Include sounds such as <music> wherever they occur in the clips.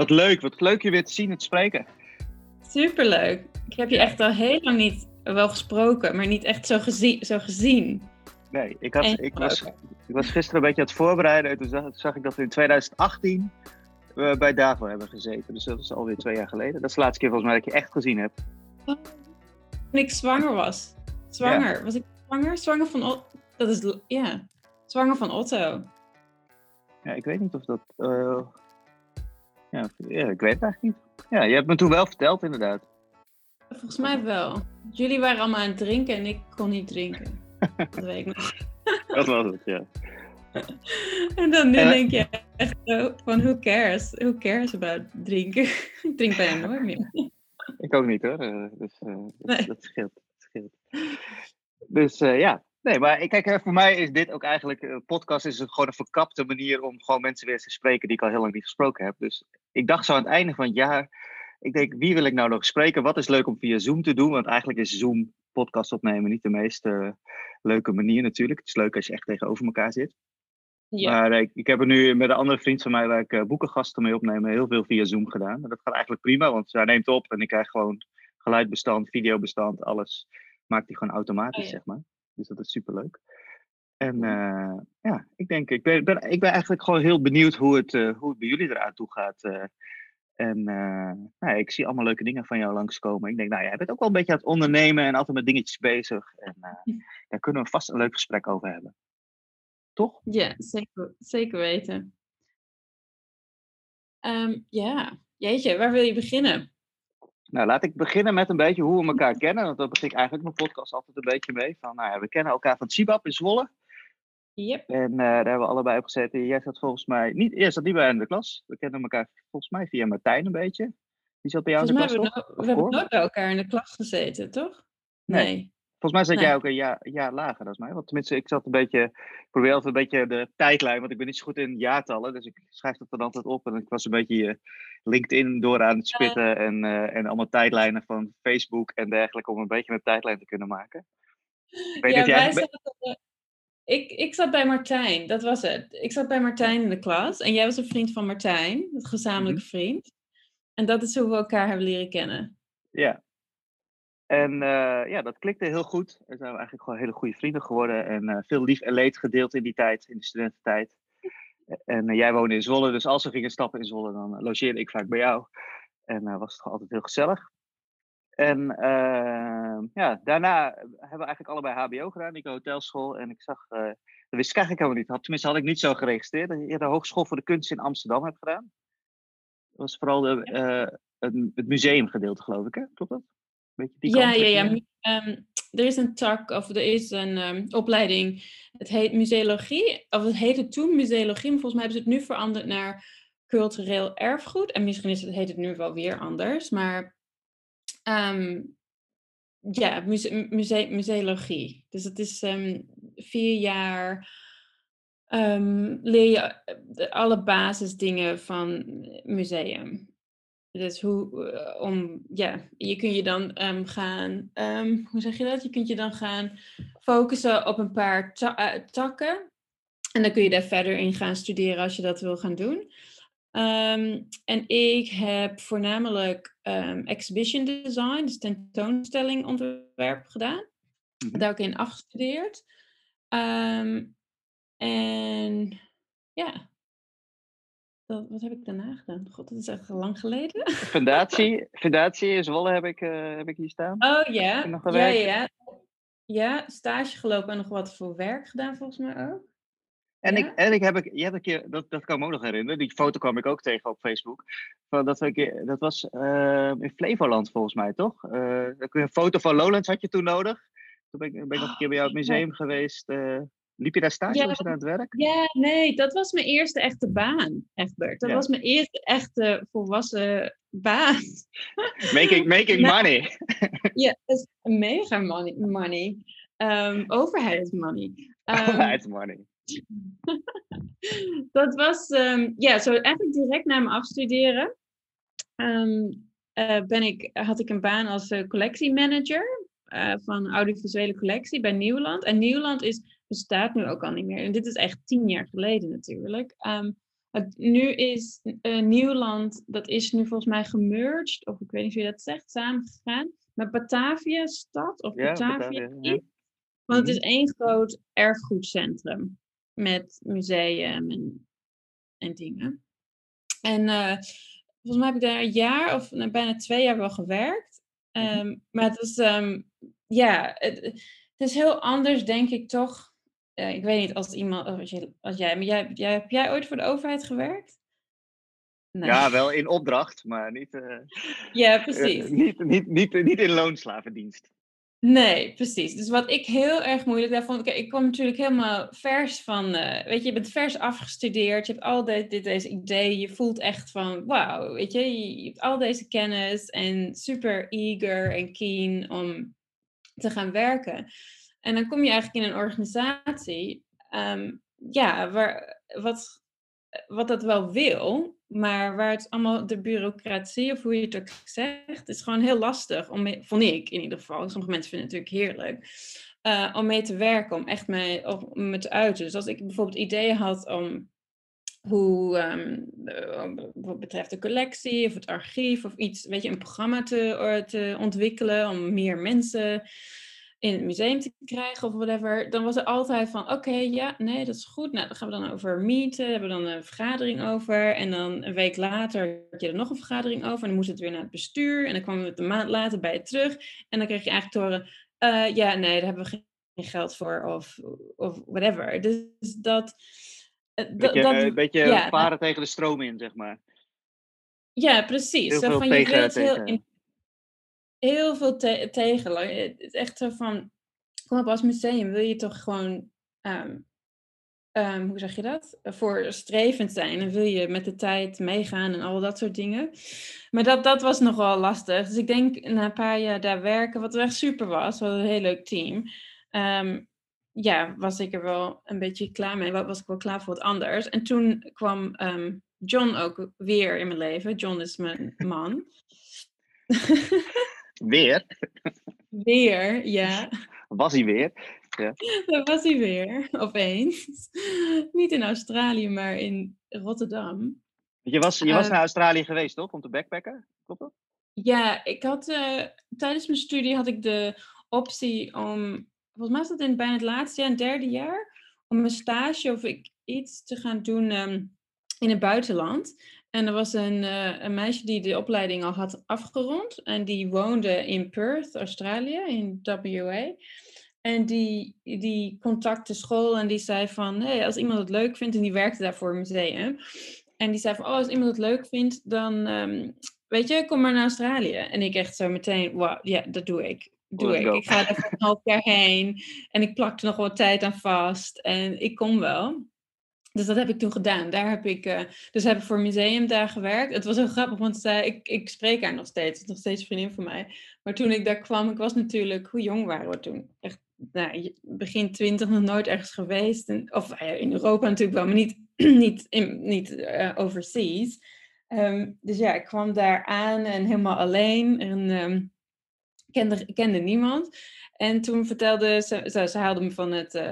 Wat leuk, wat leuk je weer te zien en te spreken. Superleuk. Ik heb je echt al heel lang niet wel gesproken, maar niet echt zo, gezien. Zo gezien. Nee, ik, had, ik, was, ik was gisteren een beetje aan het voorbereiden en toen zag, zag ik dat we in 2018 uh, bij Davo hebben gezeten. Dus dat is alweer twee jaar geleden. Dat is de laatste keer volgens mij dat ik je echt gezien heb. Oh, toen ik zwanger was. Zwanger. Ja. Was ik zwanger? Zwanger van Otto. Dat is, ja. Zwanger van Otto. Ja, ik weet niet of dat... Uh, ja, ik weet het eigenlijk niet. Ja, je hebt me toen wel verteld inderdaad. Volgens mij wel. Jullie waren allemaal aan het drinken en ik kon niet drinken. <laughs> dat weet ik nog. dat was het, ja. <laughs> En dan nu denk je echt zo van who cares? Who cares about drinken? <laughs> ik drink bijna nooit meer. ik ook niet hoor. Uh, dus uh, nee. dat, scheelt. Dat scheelt. Dus uh, ja, Nee, maar kijk, voor mij is dit ook eigenlijk, een podcast is gewoon een verkapte manier om gewoon mensen weer te spreken die ik al heel lang niet gesproken heb. Dus ik dacht zo aan het einde van het jaar, ik denk, wie wil ik nou nog spreken? Wat is leuk om via Zoom te doen? Want eigenlijk is Zoom podcast opnemen niet de meest uh, leuke manier natuurlijk. Het is leuk als je echt tegenover elkaar zit. Ja. Maar ik, ik, heb er nu met een andere vriend van mij waar ik uh, boekengasten mee opnemen heel veel via Zoom gedaan. En dat gaat eigenlijk prima, want hij neemt op en ik krijg gewoon geluidbestand, videobestand, alles maakt hij gewoon automatisch, oh, ja. zeg maar. Dus dat is superleuk. En uh, ja, ik denk, ik ben, ben, ik ben eigenlijk gewoon heel benieuwd hoe het, uh, hoe het bij jullie eraan toe gaat. Uh, en nou, ik zie allemaal leuke dingen van jou langskomen. Ik denk, nou, jij bent ook wel een beetje aan het ondernemen en altijd met dingetjes bezig. En daar kunnen we vast een leuk gesprek over hebben. Toch? Ja, zeker, zeker weten. Um, ja, jeetje, waar wil je beginnen? Nou, laat ik beginnen met een beetje hoe we elkaar kennen. Want daar begin ik eigenlijk mijn podcast altijd een beetje mee. Van, nou ja, we kennen elkaar van Sibab in Zwolle. Yep. En uh, daar hebben we allebei op gezeten. Jij zat volgens mij, niet, eerst zat niet bij in de klas. We kennen elkaar volgens mij via Martijn een beetje. Die zat bij jou in de klas, we, we hebben nooit bij elkaar in de klas gezeten, toch? Nee. nee. Volgens mij zat jij ook een jaar, jaar lager dan mij. Want tenminste, ik zat een beetje, ik probeer altijd een beetje de tijdlijn, want ik ben niet zo goed in jaartallen. Dus ik schrijf dat dan altijd op. En ik was een beetje LinkedIn door aan het spitten. En, uh, en allemaal tijdlijnen van Facebook en dergelijke. Om een beetje een tijdlijn te kunnen maken. Ik weet ja, jij... wij zaten, ik, ik zat bij Martijn, dat was het. Ik zat bij Martijn in de klas. En jij was een vriend van Martijn, een gezamenlijke mm -hmm. vriend. En dat is hoe we elkaar hebben leren kennen. Ja, en uh, ja, dat klikte heel goed. En zijn eigenlijk gewoon hele goede vrienden geworden. En uh, veel lief en leed gedeeld in die tijd, in de studententijd. En uh, jij woonde in Zwolle, dus als we gingen stappen in Zwolle, dan logeerde ik vaak bij jou. En was het altijd heel gezellig. En ja, daarna hebben we eigenlijk allebei HBO gedaan, ik hotelschool. En ik zag, dat wist ik eigenlijk helemaal niet. Tenminste, had ik niet zo geregistreerd. Dat je de Hogeschool voor de Kunst in Amsterdam hebt gedaan. Dat was vooral de, het museumgedeelte, geloof ik, hè? Klopt dat? Die ja, ja, ja. Um, er is een tak, of er is een um, opleiding, het heet museologie, of het heette toen museologie, maar volgens mij hebben ze het nu veranderd naar cultureel erfgoed. En misschien is het, heet het nu wel weer anders, maar um, ja, muse, muse, museologie. Dus het is vier jaar leer je eh, alle basisdingen van museum. Dus hoe, uh, om, ja, je kunt je dan um, gaan, um, hoe zeg je dat? Je kunt je dan gaan focussen op een paar ta uh, takken. En dan kun je daar verder in gaan studeren als je dat wil gaan doen. Um, en ik heb voornamelijk exhibition design, dus tentoonstelling ontwerp gedaan. Mm -hmm. Daar ik in afgestudeerd. en ja, wat heb ik daarna gedaan? God, dat is echt lang geleden. <laughs> Fundatie, fundatie in Zwolle heb ik, uh, heb ik hier staan. Oh ja. Nog ja, ja. Ja, stage gelopen en nog wat voor werk gedaan volgens mij ook. En, ja? ik, en ik heb ik, je hebt een keer, dat, dat kan ik me ook nog herinneren, die foto kwam ik ook tegen op Facebook. Van dat, we, dat was uh, in Flevoland volgens mij, toch? Uh, een foto van Lowlands had je toen nodig. Toen ben ik, ben ik nog een keer bij jou het museum geweest. Liep je daar stage? Ja, was je aan het werk? Ja, nee, dat was mijn eerste echte baan, Egbert. Dat ja. was mijn eerste echte volwassen baan. <laughs> Making, making nou, money. <laughs> ja, dat is mega money. money. Um, overheidsmoney. Um, <laughs> overheidsmoney. dat was, um, ja, zo eigenlijk direct na mijn afstuderen uh, ben ik, had ik een baan als uh, collectiemanager uh, van audiovisuele collectie bij Nieuwland. En Nieuwland is bestaat nu ook al niet meer. En dit is echt tien jaar geleden natuurlijk. Um, Het, nu is uh, Nieuwland, dat is nu volgens mij gemerged, of ik weet niet hoe je dat zegt, samengegaan met Batavia stad of Batavia. Batavia Want het is mhm. één groot erfgoedcentrum met museum en, en dingen. En uh, volgens mij heb ik daar een jaar of nou, bijna twee jaar wel gewerkt. Um, maar het is, um, ja, het, het, is heel anders, denk ik toch. Uh, ik weet niet als iemand, als, je, als jij, maar jij, jij, heb jij ooit voor de overheid gewerkt? Nee. Ja, wel in opdracht, maar niet, uh, <laughs> ja, precies. niet, niet, niet, niet in loonslavendienst. Nee, precies. Dus wat ik heel erg moeilijk daar vond, ik kwam natuurlijk helemaal vers van, uh, weet je, je bent vers afgestudeerd, je hebt al de, dit, deze ideeën, je voelt echt van, wauw, weet je, je, hebt al deze kennis en super eager en keen om te gaan werken. En dan kom je eigenlijk in een organisatie, um, ja, waar, wat, wat dat wel wil, maar waar het allemaal de bureaucratie, of hoe je het ook zegt, is gewoon heel lastig. Om vond ik in ieder geval. Sommige mensen vinden het natuurlijk heerlijk. Uh, om mee te werken, om echt mee, om me te uiten. Dus als ik bijvoorbeeld ideeën had om hoe, wat betreft de collectie of het archief of iets, weet je, een programma te, te ontwikkelen om meer mensen in het museum te krijgen of whatever, dan was er altijd van, oké, ja, nee, dat is goed. Nou, dan gaan we dan over meeten, hebben we dan een vergadering over. En dan een week later had je er nog een vergadering over. En dan moest het weer naar het bestuur. En dan kwamen we het een maand later bij je terug. En dan kreeg je eigenlijk te horen, uh, ja, nee, daar hebben we geen geld voor of, of whatever. Dus dat... Een beetje, dat, uh, beetje ja, varen tegen de stroom in, zeg maar. Ja, precies. Heel van, tegen, je tegen... heel heel veel te tegen. Het is echt zo van, kom op, als museum wil je toch gewoon, um, um, hoe zeg je dat? Voorstrevend zijn en wil je met de tijd meegaan en al dat soort dingen. Maar dat, dat was nogal lastig. Dus ik denk na een paar jaar daar werken, wat echt super was, wat een heel leuk team. Um, ja, was ik er wel een beetje klaar mee. Was ik wel klaar voor wat anders. En toen kwam John ook weer in mijn leven. John is mijn <laughs> man. <laughs> Weer? Weer, ja. Was hij weer? Ja. Daar was hij weer, opeens. Niet in Australië, maar in Rotterdam. Je was, je was uh, naar Australië geweest, toch? Om te backpacken? Klopt dat? Ja, ik had uh, tijdens mijn studie had ik de optie om, volgens mij was dat in bijna het laatste jaar, het derde jaar, om een stage of ik iets te gaan doen um, in het buitenland. En er was een, uh, een, meisje die de opleiding al had afgerond. En die woonde in Perth, Australië, in WA. En die, die contacte school en die zei van... Hey, als iemand het leuk vindt... En die werkte daar voor een museum. En die zei van... Oh, als iemand het leuk vindt, dan... Um, weet je, kom maar naar Australië. En ik echt zo meteen... Wow, ja, dat doe ik. Doe ik. Ik ga er voor een half jaar heen. En ik plak er nog wat tijd aan vast. En ik kom wel. Dus dat heb ik toen gedaan. Daar heb ik, uh, dus heb ik voor een museum daar gewerkt. Het was heel grappig, want ik, ik spreek haar nog steeds. Het is nog steeds een vriendin van mij. Maar toen ik daar kwam, ik was natuurlijk, hoe jong waren we toen? Echt, nou, begin twintig, nog nooit ergens geweest. Of uh, in Europa natuurlijk wel, maar niet, <clears throat> niet, niet uh, overseas. Um, dus ja, ik kwam daar aan en helemaal alleen. En um, kende, kende niemand. En toen vertelde ze, ze, haalde me van het,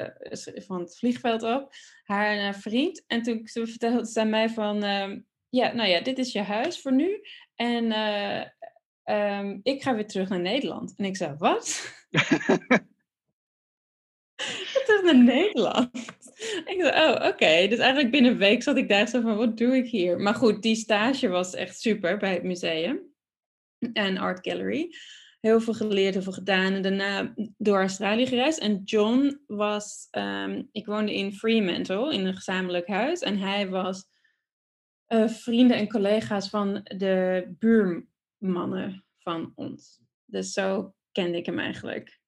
van het vliegveld op, haar uh, vriend. En toen ze vertelde ze aan mij van, uh, ja, nou ja, dit is je huis voor nu. En um, ik ga weer terug naar Nederland. En ik zei, wat? <laughs> terug naar Nederland. ik zei, oh, oké. Dus eigenlijk binnen een week zat ik daar zo van, wat doe ik hier? Maar goed, die stage was echt super bij het museum en Art Gallery heel veel geleerd, heel veel gedaan. En daarna door Australië gereisd. En John was, um, ik woonde in Fremantle, in een gezamenlijk huis. En hij was uh, vrienden en collega's van de buurmannen van ons. Dus zo kende ik hem eigenlijk.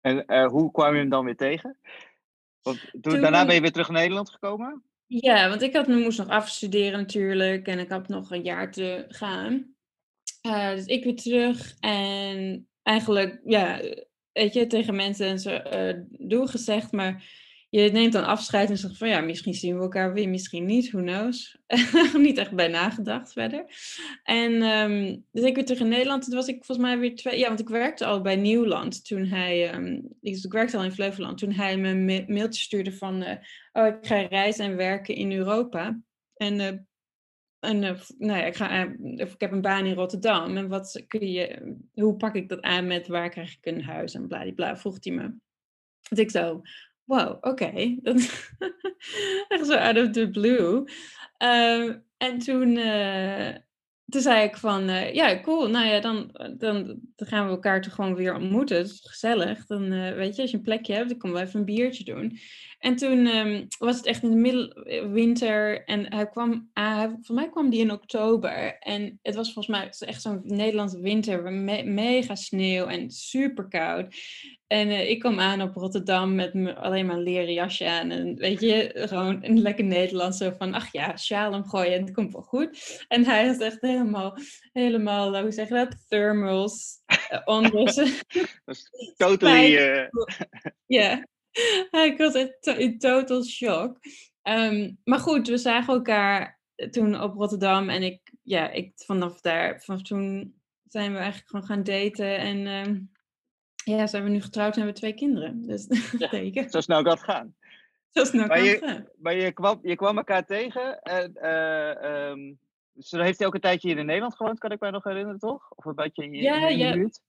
En uh, hoe kwam je hem dan weer tegen? Want toen, toen, daarna ben je weer terug naar Nederland gekomen? Ja, want ik had, moest nog afstuderen natuurlijk. En ik had nog een jaar te gaan. Uh, dus ik weer terug en eigenlijk, ja, weet je, tegen mensen zo, uh, doe gezegd, maar je neemt dan afscheid en zegt van ja, misschien zien we elkaar weer, misschien niet, who knows. <laughs> niet echt bij nagedacht verder. En um, dus ik weer terug in Nederland, toen was ik volgens mij weer twee, ja, want ik werkte al bij Nieuwland toen hij, um, ik, ik werkte al in Flevoland, toen hij me een mailtje stuurde van uh, oh, ik ga reizen en werken in Europa. En, en nou ja, ik, ga, ik heb een baan in Rotterdam. En wat kun je, hoe pak ik dat aan met waar krijg ik een huis en bladibla, vroeg hij me. Dus ik zo, wow, oké. <laughs> Dat echt zo out of the blue. Ehm, en toen, uh, toen zei ik van, uh, ja, cool. Nou ja, dan, dan, dan gaan we elkaar toch gewoon weer ontmoeten. Dat is gezellig. Dan weet je, als je een plekje hebt, dan komen we even een biertje doen. En toen um, was het echt in de middelwinter. En hij kwam, uh, voor mij kwam die in oktober. En het was volgens mij echt zo'n Nederlandse winter. Me mega sneeuw en super koud. En uh, ik kwam aan op Rotterdam met me, alleen maar een leren jasje aan. En weet je, gewoon een lekker Nederlands. Zo van, ach ja, sjaal omgooien en het komt wel goed. En hij had echt helemaal, helemaal, hoe zeg je dat? Thermals uh, on. <laughs> totally... <laughs> Ja, yeah. <laughs> ik was echt in total shock. Um, maar goed, we zagen elkaar toen op Rotterdam. En ik, ja, ik vanaf daar, vanaf toen zijn we eigenlijk gewoon gaan daten. En... Um, ja, zijn we nu getrouwd en hebben we twee kinderen. Dus <laughs> ja, Zo snel kan het gaan. Zo snel maar kan je, het gaan. Maar je kwam, je kwam elkaar tegen. En, uh, um, dus heeft hij ook een tijdje hier in Nederland gewoond, kan ik mij nog herinneren, toch? Of een beetje ja, in ja. de buurt?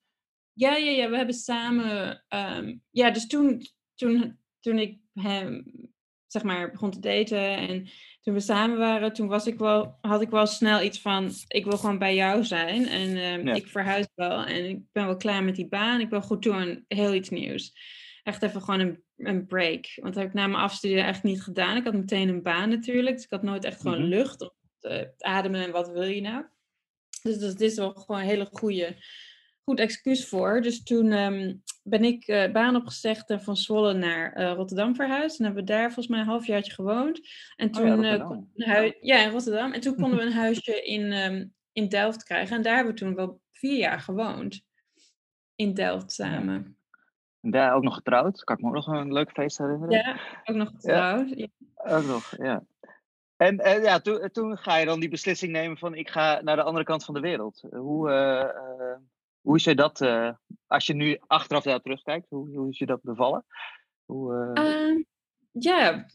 Ja, ja, ja, we hebben samen... Um, ja, dus toen, toen, toen ik hem, zeg maar, begon te daten en toen we samen waren, toen was ik wel, had ik wel snel iets van, ik wil gewoon bij jou zijn. En um, ja. ik verhuis wel en ik ben wel klaar met die baan. Ik wil goed doen, heel iets nieuws. Echt even gewoon een, een break. Want dat heb ik na mijn afstuderen echt niet gedaan. Ik had meteen een baan natuurlijk, dus ik had nooit echt gewoon mm -hmm. lucht om te ademen en wat wil je nou. Dus, dus dit is wel gewoon een hele goede, goed excuus voor. Dus toen um, ben ik uh, baan opgezegd en van Zwolle naar uh, Rotterdam verhuisd. En hebben we daar volgens mij een halfjaartje gewoond. En toen, oh ja, uh, ja, in Rotterdam. En toen konden we een huisje in, um, in Delft krijgen. En daar hebben we toen wel vier jaar gewoond. In Delft samen. En daar ook nog getrouwd. Kan ik me ook nog een leuk feest herinneren? Ja, ook nog getrouwd. Ja. Ja. Ook nog, ja. En ja, toen, toen ga je dan die beslissing nemen van ik ga naar de andere kant van de wereld. Hoe, hoe is je dat, uh, als je nu achteraf daar terugkijkt, hoe, hoe is je dat bevallen? Hoe, uh... ja,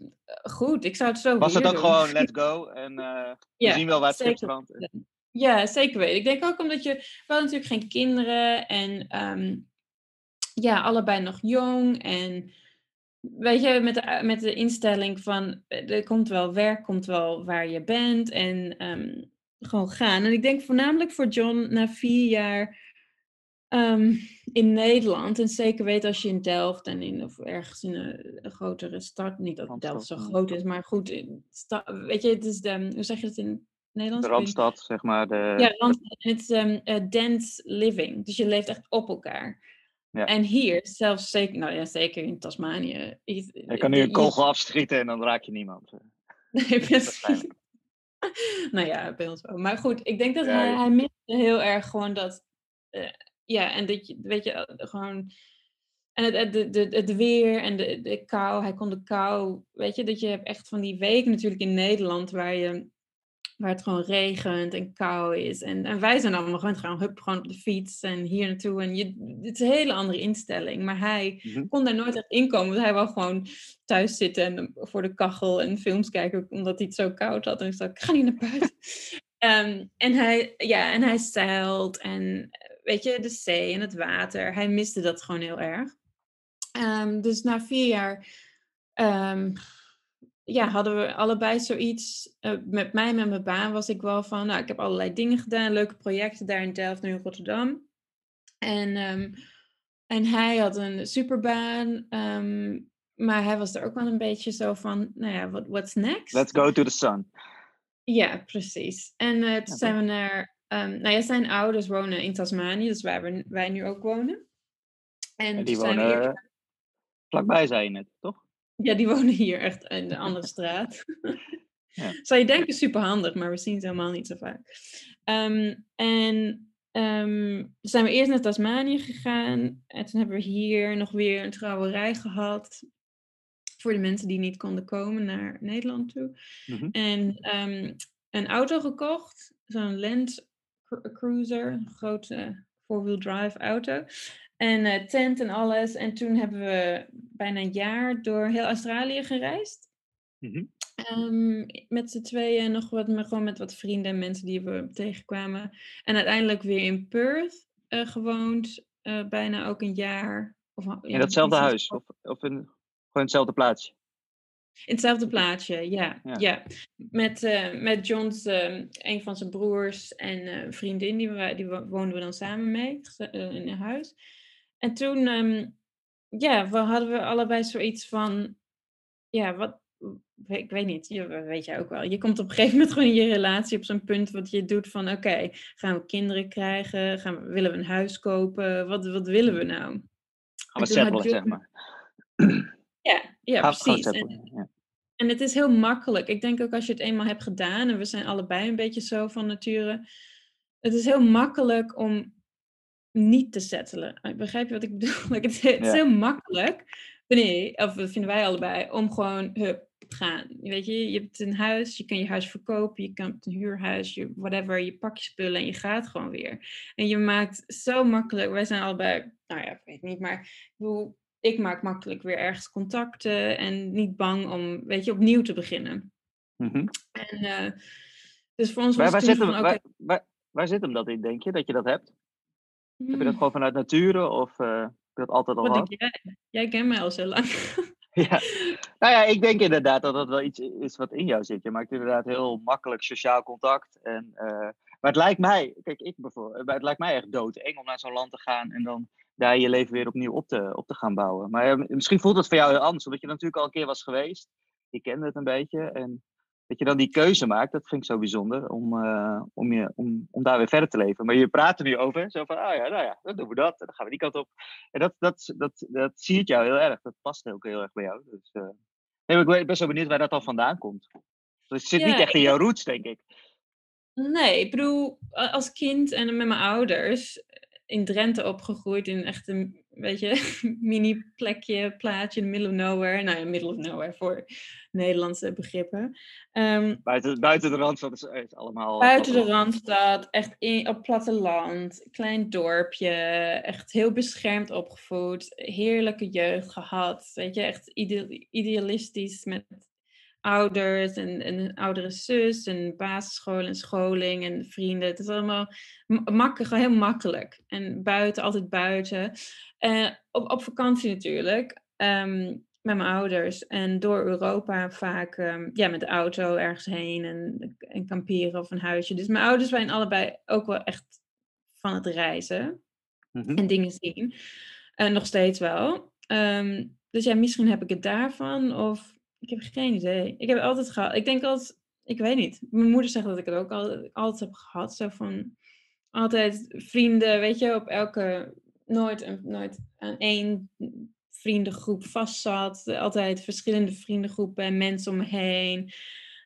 goed. Ik zou het zo Was het ook doen. <laughs> gewoon let's go en we ja, zien wel waar het schip strandt? Ja, zeker weten. Ik denk ook omdat je, we hadden natuurlijk geen kinderen en um, ja, allebei nog jong en weet je, met de, met de instelling van er komt wel werk, komt wel waar je bent en um, gewoon gaan. En ik denk voornamelijk voor John na vier jaar um, in Nederland, en zeker weten als je in Delft en in, of ergens in een, een grotere stad, niet dat Delft zo groot is, maar goed, in sta, weet je, het is de, hoe zeg je het in Nederlands? De Randstad, zeg maar. De... Ja, Randstad. En het is um, uh, dense living, dus je leeft echt op elkaar. Ja. En hier, zelfs zeker, nou ja, zeker in Tasmanië. Je, Je kan nu een kogel afschieten en dan raak je niemand. <laughs> Nee, precies. <laughs> Nou ja, bij ons wel. Maar goed, ik denk dat Ja, hij, hij miste heel erg gewoon dat. eh, ja, en dat je, weet je, eh, gewoon. En het, het, de, de, het weer en de, de kou, hij kon de kou. Weet je, dat je hebt echt van die weken natuurlijk in Nederland waar je. Waar het gewoon regent en kou is. En, en wij zijn allemaal gewoon, gewoon, hup, gewoon op de fiets en hier naartoe. En je, het is een hele andere instelling. Maar hij Mhm. kon daar nooit echt inkomen. Want hij wou gewoon thuis zitten en voor de kachel en films kijken. Omdat hij het zo koud had. En ik zei, ik ga niet naar buiten. <laughs> Ehm, en, hij, ja, en hij zeilt en eh, weet je, de zee en het water. Hij miste dat gewoon heel erg. Ehm, dus na vier jaar ehm, ja, hadden we allebei zoiets. eh, met mij, met mijn baan, was ik wel van. Nou, ik heb allerlei dingen gedaan, leuke projecten daar in Delft, nu in Rotterdam. En, ehm, en hij had een superbaan. maar hij was er ook wel een beetje zo van, nou ja, what, what's next? Let's go to the sun. Ja, precies. En eh, toen zijn we naar, ehm, nou ja, zijn ouders wonen in Tasmanië, dus waar we, wij nu ook wonen. En, toen die zijn wonen eh, vlakbij, zei je net, toch? ja, die <laughs> wonen hier echt in de andere straat. <laughs> Ja. Zou je denken super handig, maar we zien ze helemaal niet zo vaak. Ehm, en ehm, zijn we eerst naar Tasmanië gegaan. En toen hebben we hier nog weer een trouwerij gehad. Voor de mensen die niet konden komen naar Nederland toe. Mhm. En een auto gekocht. Zo'n Land Cruiser. Een grote four-wheel drive auto. En eh, tent en alles. En toen hebben we bijna een jaar door heel Australië gereisd. Mhm. Ehm, met z'n tweeën nog wat, maar gewoon met wat vrienden en mensen die we tegenkwamen. En uiteindelijk weer in Perth uh, gewoond, uh, bijna ook een jaar. Of, ja, in datzelfde huis? Of, of in, gewoon hetzelfde plaatsje? In hetzelfde plaatsje, ja. ja. Met, uh, met John's, een van zijn broers en vriendin, die, we, die woonden we dan samen mee in een huis. En toen, um, ja, we hadden we allebei zoiets van, ja, wat, ik weet niet, je, weet jij ook wel. Je komt op een gegeven moment gewoon in je relatie op zo'n punt wat je doet van oké, gaan we kinderen krijgen? Gaan we, willen we een huis kopen? Wat, wat willen we nou? Gaan we settelen, zeg maar. Ja, precies. En, ja. en het is heel makkelijk. Ik denk ook als je het eenmaal hebt gedaan, en we zijn allebei een beetje zo van nature. Het is heel makkelijk om niet te settelen. Begrijp je wat ik <laughs> bedoel? het, is heel makkelijk, nee, of dat vinden wij allebei, om gewoon hup, gaan. Weet je, je hebt een huis, je kan je huis verkopen, je kan een huurhuis, je, whatever, je pak je spullen en je gaat gewoon weer. En je maakt zo makkelijk, wij zijn allebei, nou ja, ik weet niet, maar ik bedoel, ik maak makkelijk weer ergens contacten en niet bang om, weet je, opnieuw te beginnen. Mm En uh, dus voor ons was waar, zit hem, van, waar, waar, waar, zit hem dat in, denk je, dat je dat hebt? Heb je dat hmm. gewoon vanuit nature of uh, heb je dat altijd al gehad? Jij, jij kent mij al zo lang. <laughs> Ja, nou ja, ik denk inderdaad dat dat wel iets is wat in jou zit. Je maakt inderdaad heel makkelijk sociaal contact. En, uh, maar het lijkt mij, kijk, ik bijvoorbeeld, het lijkt mij echt doodeng om naar zo'n land te gaan en dan daar je leven weer opnieuw op te, op te gaan bouwen. Maar uh, misschien voelt het voor jou heel anders, omdat je natuurlijk al een keer was geweest. Je kende het een beetje. En dat je dan die keuze maakt, dat vind ik zo bijzonder, om, uh, om, je, om, om daar weer verder te leven. Maar je praat er nu over, zo van, ah ja, nou ja, dan doen we dat, dan gaan we die kant op. En dat, dat, dat, dat zie ik jou heel erg, dat past ook heel erg bij jou. Dus, uh, nee, ik ben best wel benieuwd waar dat al vandaan komt. Dus het zit niet echt in jouw roots, denk ik. Nee, ik bedoel, als kind en met mijn ouders in Drenthe opgegroeid, in echt een weet je, <laughs> mini plekje, plaatje in the middle of nowhere. Nou ja, middle of nowhere voor Nederlandse begrippen. Um, buiten, buiten de Randstad is, is allemaal... Buiten de Randstad, echt in, op platteland, klein dorpje, echt heel beschermd opgevoed, heerlijke jeugd gehad, weet je, echt idealistisch met ouders en, een oudere zus en basisschool en scholing en vrienden. Het is allemaal makkelijk, heel makkelijk. En buiten, altijd buiten. Uh, op, op vakantie natuurlijk. Um, met mijn ouders. En door Europa vaak um, ja, met de auto ergens heen en, en kamperen of een huisje. Dus mijn ouders zijn allebei ook wel echt van het reizen. Mhm. En dingen zien. Uh, nog steeds wel. Um, dus ja, misschien heb ik het daarvan. Of ik heb geen idee. Ik heb altijd gehad. Ik denk altijd, ik weet niet. Mijn moeder zegt dat ik het ook altijd, altijd heb gehad. Zo van altijd vrienden, weet je, op elke. Nooit, nooit aan één vriendengroep vast zat. Altijd verschillende vriendengroepen en mensen om me heen.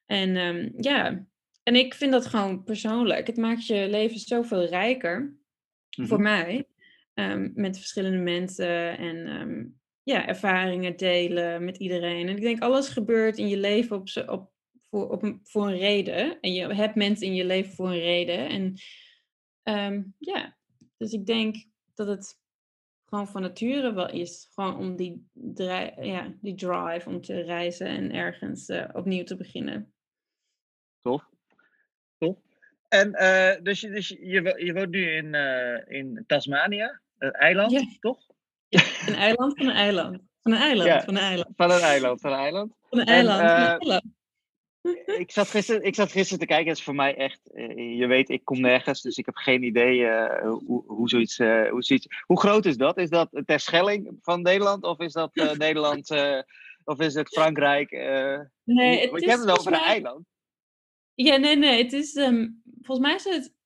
En um, ja, en ik vind dat gewoon persoonlijk. Het maakt je leven zoveel rijker. Voor mhm. mij. Um, met verschillende mensen. En um, ja, ervaringen delen met iedereen. En ik denk, alles gebeurt in je leven op, op, voor, op een, voor een reden. En je hebt mensen in je leven voor een reden. En um, ja, dus ik denk dat het gewoon van nature wel is. Gewoon om die, ja, die drive om te reizen en ergens uh, opnieuw te beginnen. Tof. Tof. En uh, dus, je, dus je, je woont nu in, uh, in Tasmania, het eiland, toch? Ja, een eiland van een eiland. Van een eiland, van een eiland. Van een eiland, van een eiland. Van een eiland, en, ik, zat gisteren, ik zat gisteren te kijken, het is voor mij echt, uh, je weet, ik kom nergens, dus ik heb geen idee uh, hoe, hoe, zoiets, uh, hoe zoiets... Hoe groot is dat? Is dat Terschelling van Nederland of is dat Nederland of is het Frankrijk? nee, het want je hebt het over een eiland. Ja, nee, nee, het is, um, volgens mij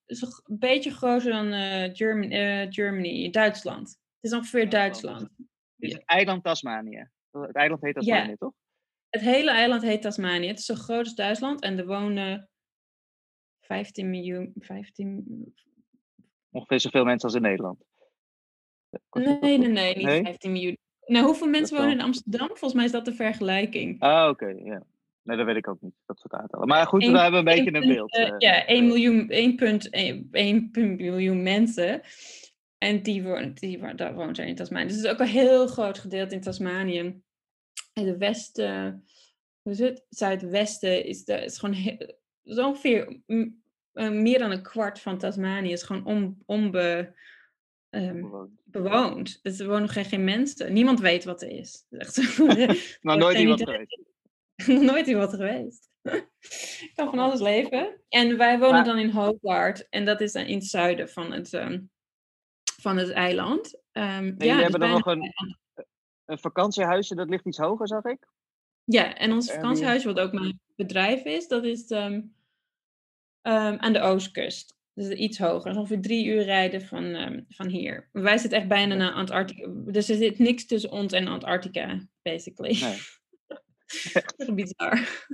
is het een beetje groter dan Germany, Germany, Duitsland. Het is ongeveer Duitsland. Het eiland Tasmanië. Het eiland heet Tasmanië, ja. toch? Het hele eiland heet Tasmanië. Het is zo groot als Duitsland en er wonen 15 miljoen. 15... Ongeveer zoveel mensen als in Nederland. Nee, nee, nee, niet 15 miljoen. Nou, hoeveel mensen wonen in Amsterdam? Volgens mij is dat de vergelijking. Ah, oké, ja. Nee, dat weet ik ook niet, dat soort aantallen. Maar goed, we hebben een beetje een beeld. Uh, ja, 1 miljoen, 1,1 miljoen mensen. En die, woont, die daar woont er in Tasmanië. Dus het is ook een heel groot gedeelte in Tasmanië. In de westen, hoe is het? Zuidwesten is, de, is gewoon he- zo ongeveer eh, meer dan een kwart van Tasmanië is gewoon on, onbe, ehm, bewoond. Dus er wonen geen, geen mensen. Niemand weet wat er is. Is echt zo- <laughs> Nou, nooit iemand geweest. <laughs> Nog nooit iemand geweest. <laughs> kan van alles leven. En wij wonen Maar- dan in Hobart. En dat is dan in het zuiden van het, ehm, van het eiland. Ehm, En ja, jullie dus hebben dan nog een, een vakantiehuisje, dat ligt iets hoger, zag ik? Ja, en ons vakantiehuis, wat ook mijn bedrijf is, dat is ehm, ehm, aan de oostkust. Dus iets hoger. Ongeveer drie uur rijden van, van hier. Wij zitten echt bijna naar Antarctica. Dus er zit niks tussen ons en Antarctica, basically. Nee. <laughs> Echt bizar.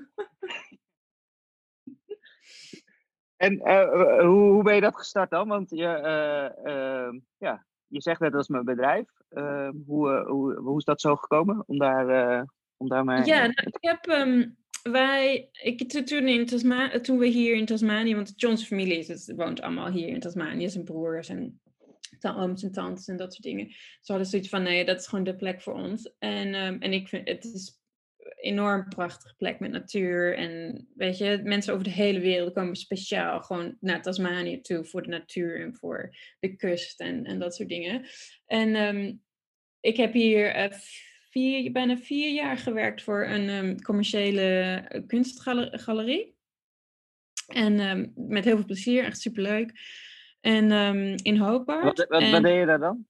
En eh, eh, hoe, hoe ben je dat gestart dan? Want je, eh, ehm, ja, je zegt net dat is mijn bedrijf. Ehm, hoe, hoe, hoe is dat zo gekomen om daar, om daarmee... Ja, nou, ik heb ehm, wij, ik, to- toen, in Tasma, toen we hier in Tasmanië, want John's familie is, het woont allemaal hier in Tasmanië, zijn broers en ooms en tantes en dat soort dingen. Ze hadden zoiets van, nee, dat is gewoon de plek voor ons. En, en ik vind, het is enorm prachtige plek met natuur en weet je, mensen over de hele wereld komen speciaal gewoon naar Tasmanië toe voor de natuur en voor de kust en, en dat soort dingen. En ehm, ik heb hier eh, vier, bijna vier jaar gewerkt voor een ehm, commerciële eh, kunstgalerie. En ehm, met heel veel plezier, echt superleuk. En in Hobart. Wat, wat, en, wat deed je daar dan?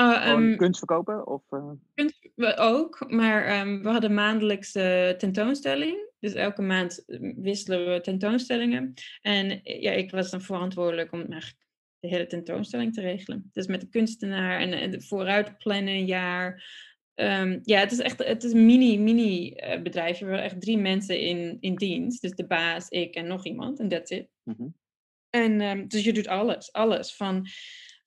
Gewoon ehm, kunst verkopen? Of, eh, kunst we ook, maar ehm, we hadden maandelijkse tentoonstelling. Dus elke maand eh, wisselen we tentoonstellingen. En eh, ja, ik was dan verantwoordelijk om eigenlijk de hele tentoonstelling te regelen. Dus met de kunstenaar en, en vooruit plannen een jaar. Ehm, ja, het is echt het is een mini, mini eh, bedrijfje. We hebben echt drie mensen in, in dienst. Dus de baas, ik en nog iemand. En that's it. mhm. En ehm, dus je doet alles, alles. Van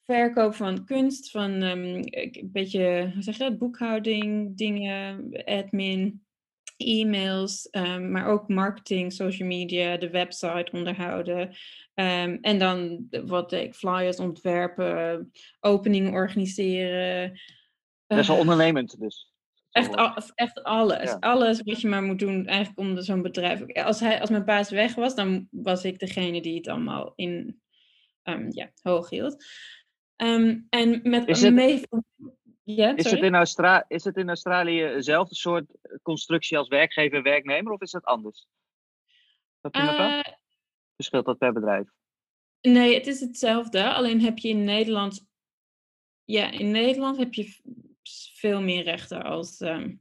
verkoop van kunst, van ehm, een beetje, hoe zeg je dat, boekhouding, dingen, admin, e-mails, ehm, maar ook marketing, social media, de website onderhouden. Ehm, en dan wat ik, flyers ontwerpen, openingen organiseren. Best wel Eh, ondernemend dus. Echt, al- echt alles. Ja. Alles wat je maar moet doen eigenlijk om zo'n bedrijf. Als, hij, als mijn baas weg was, dan was ik degene die het allemaal in ja, hoog hield. Ehm, en met Is het- mee... Is het, in Austra is het in Australië eenzelfde soort constructie als werkgever en werknemer of is dat anders? Snap je? Eh, Verschilt dat per bedrijf? nee, het is hetzelfde. Alleen heb je in Nederland... Ja, in Nederland heb je veel meer rechten als, ehm,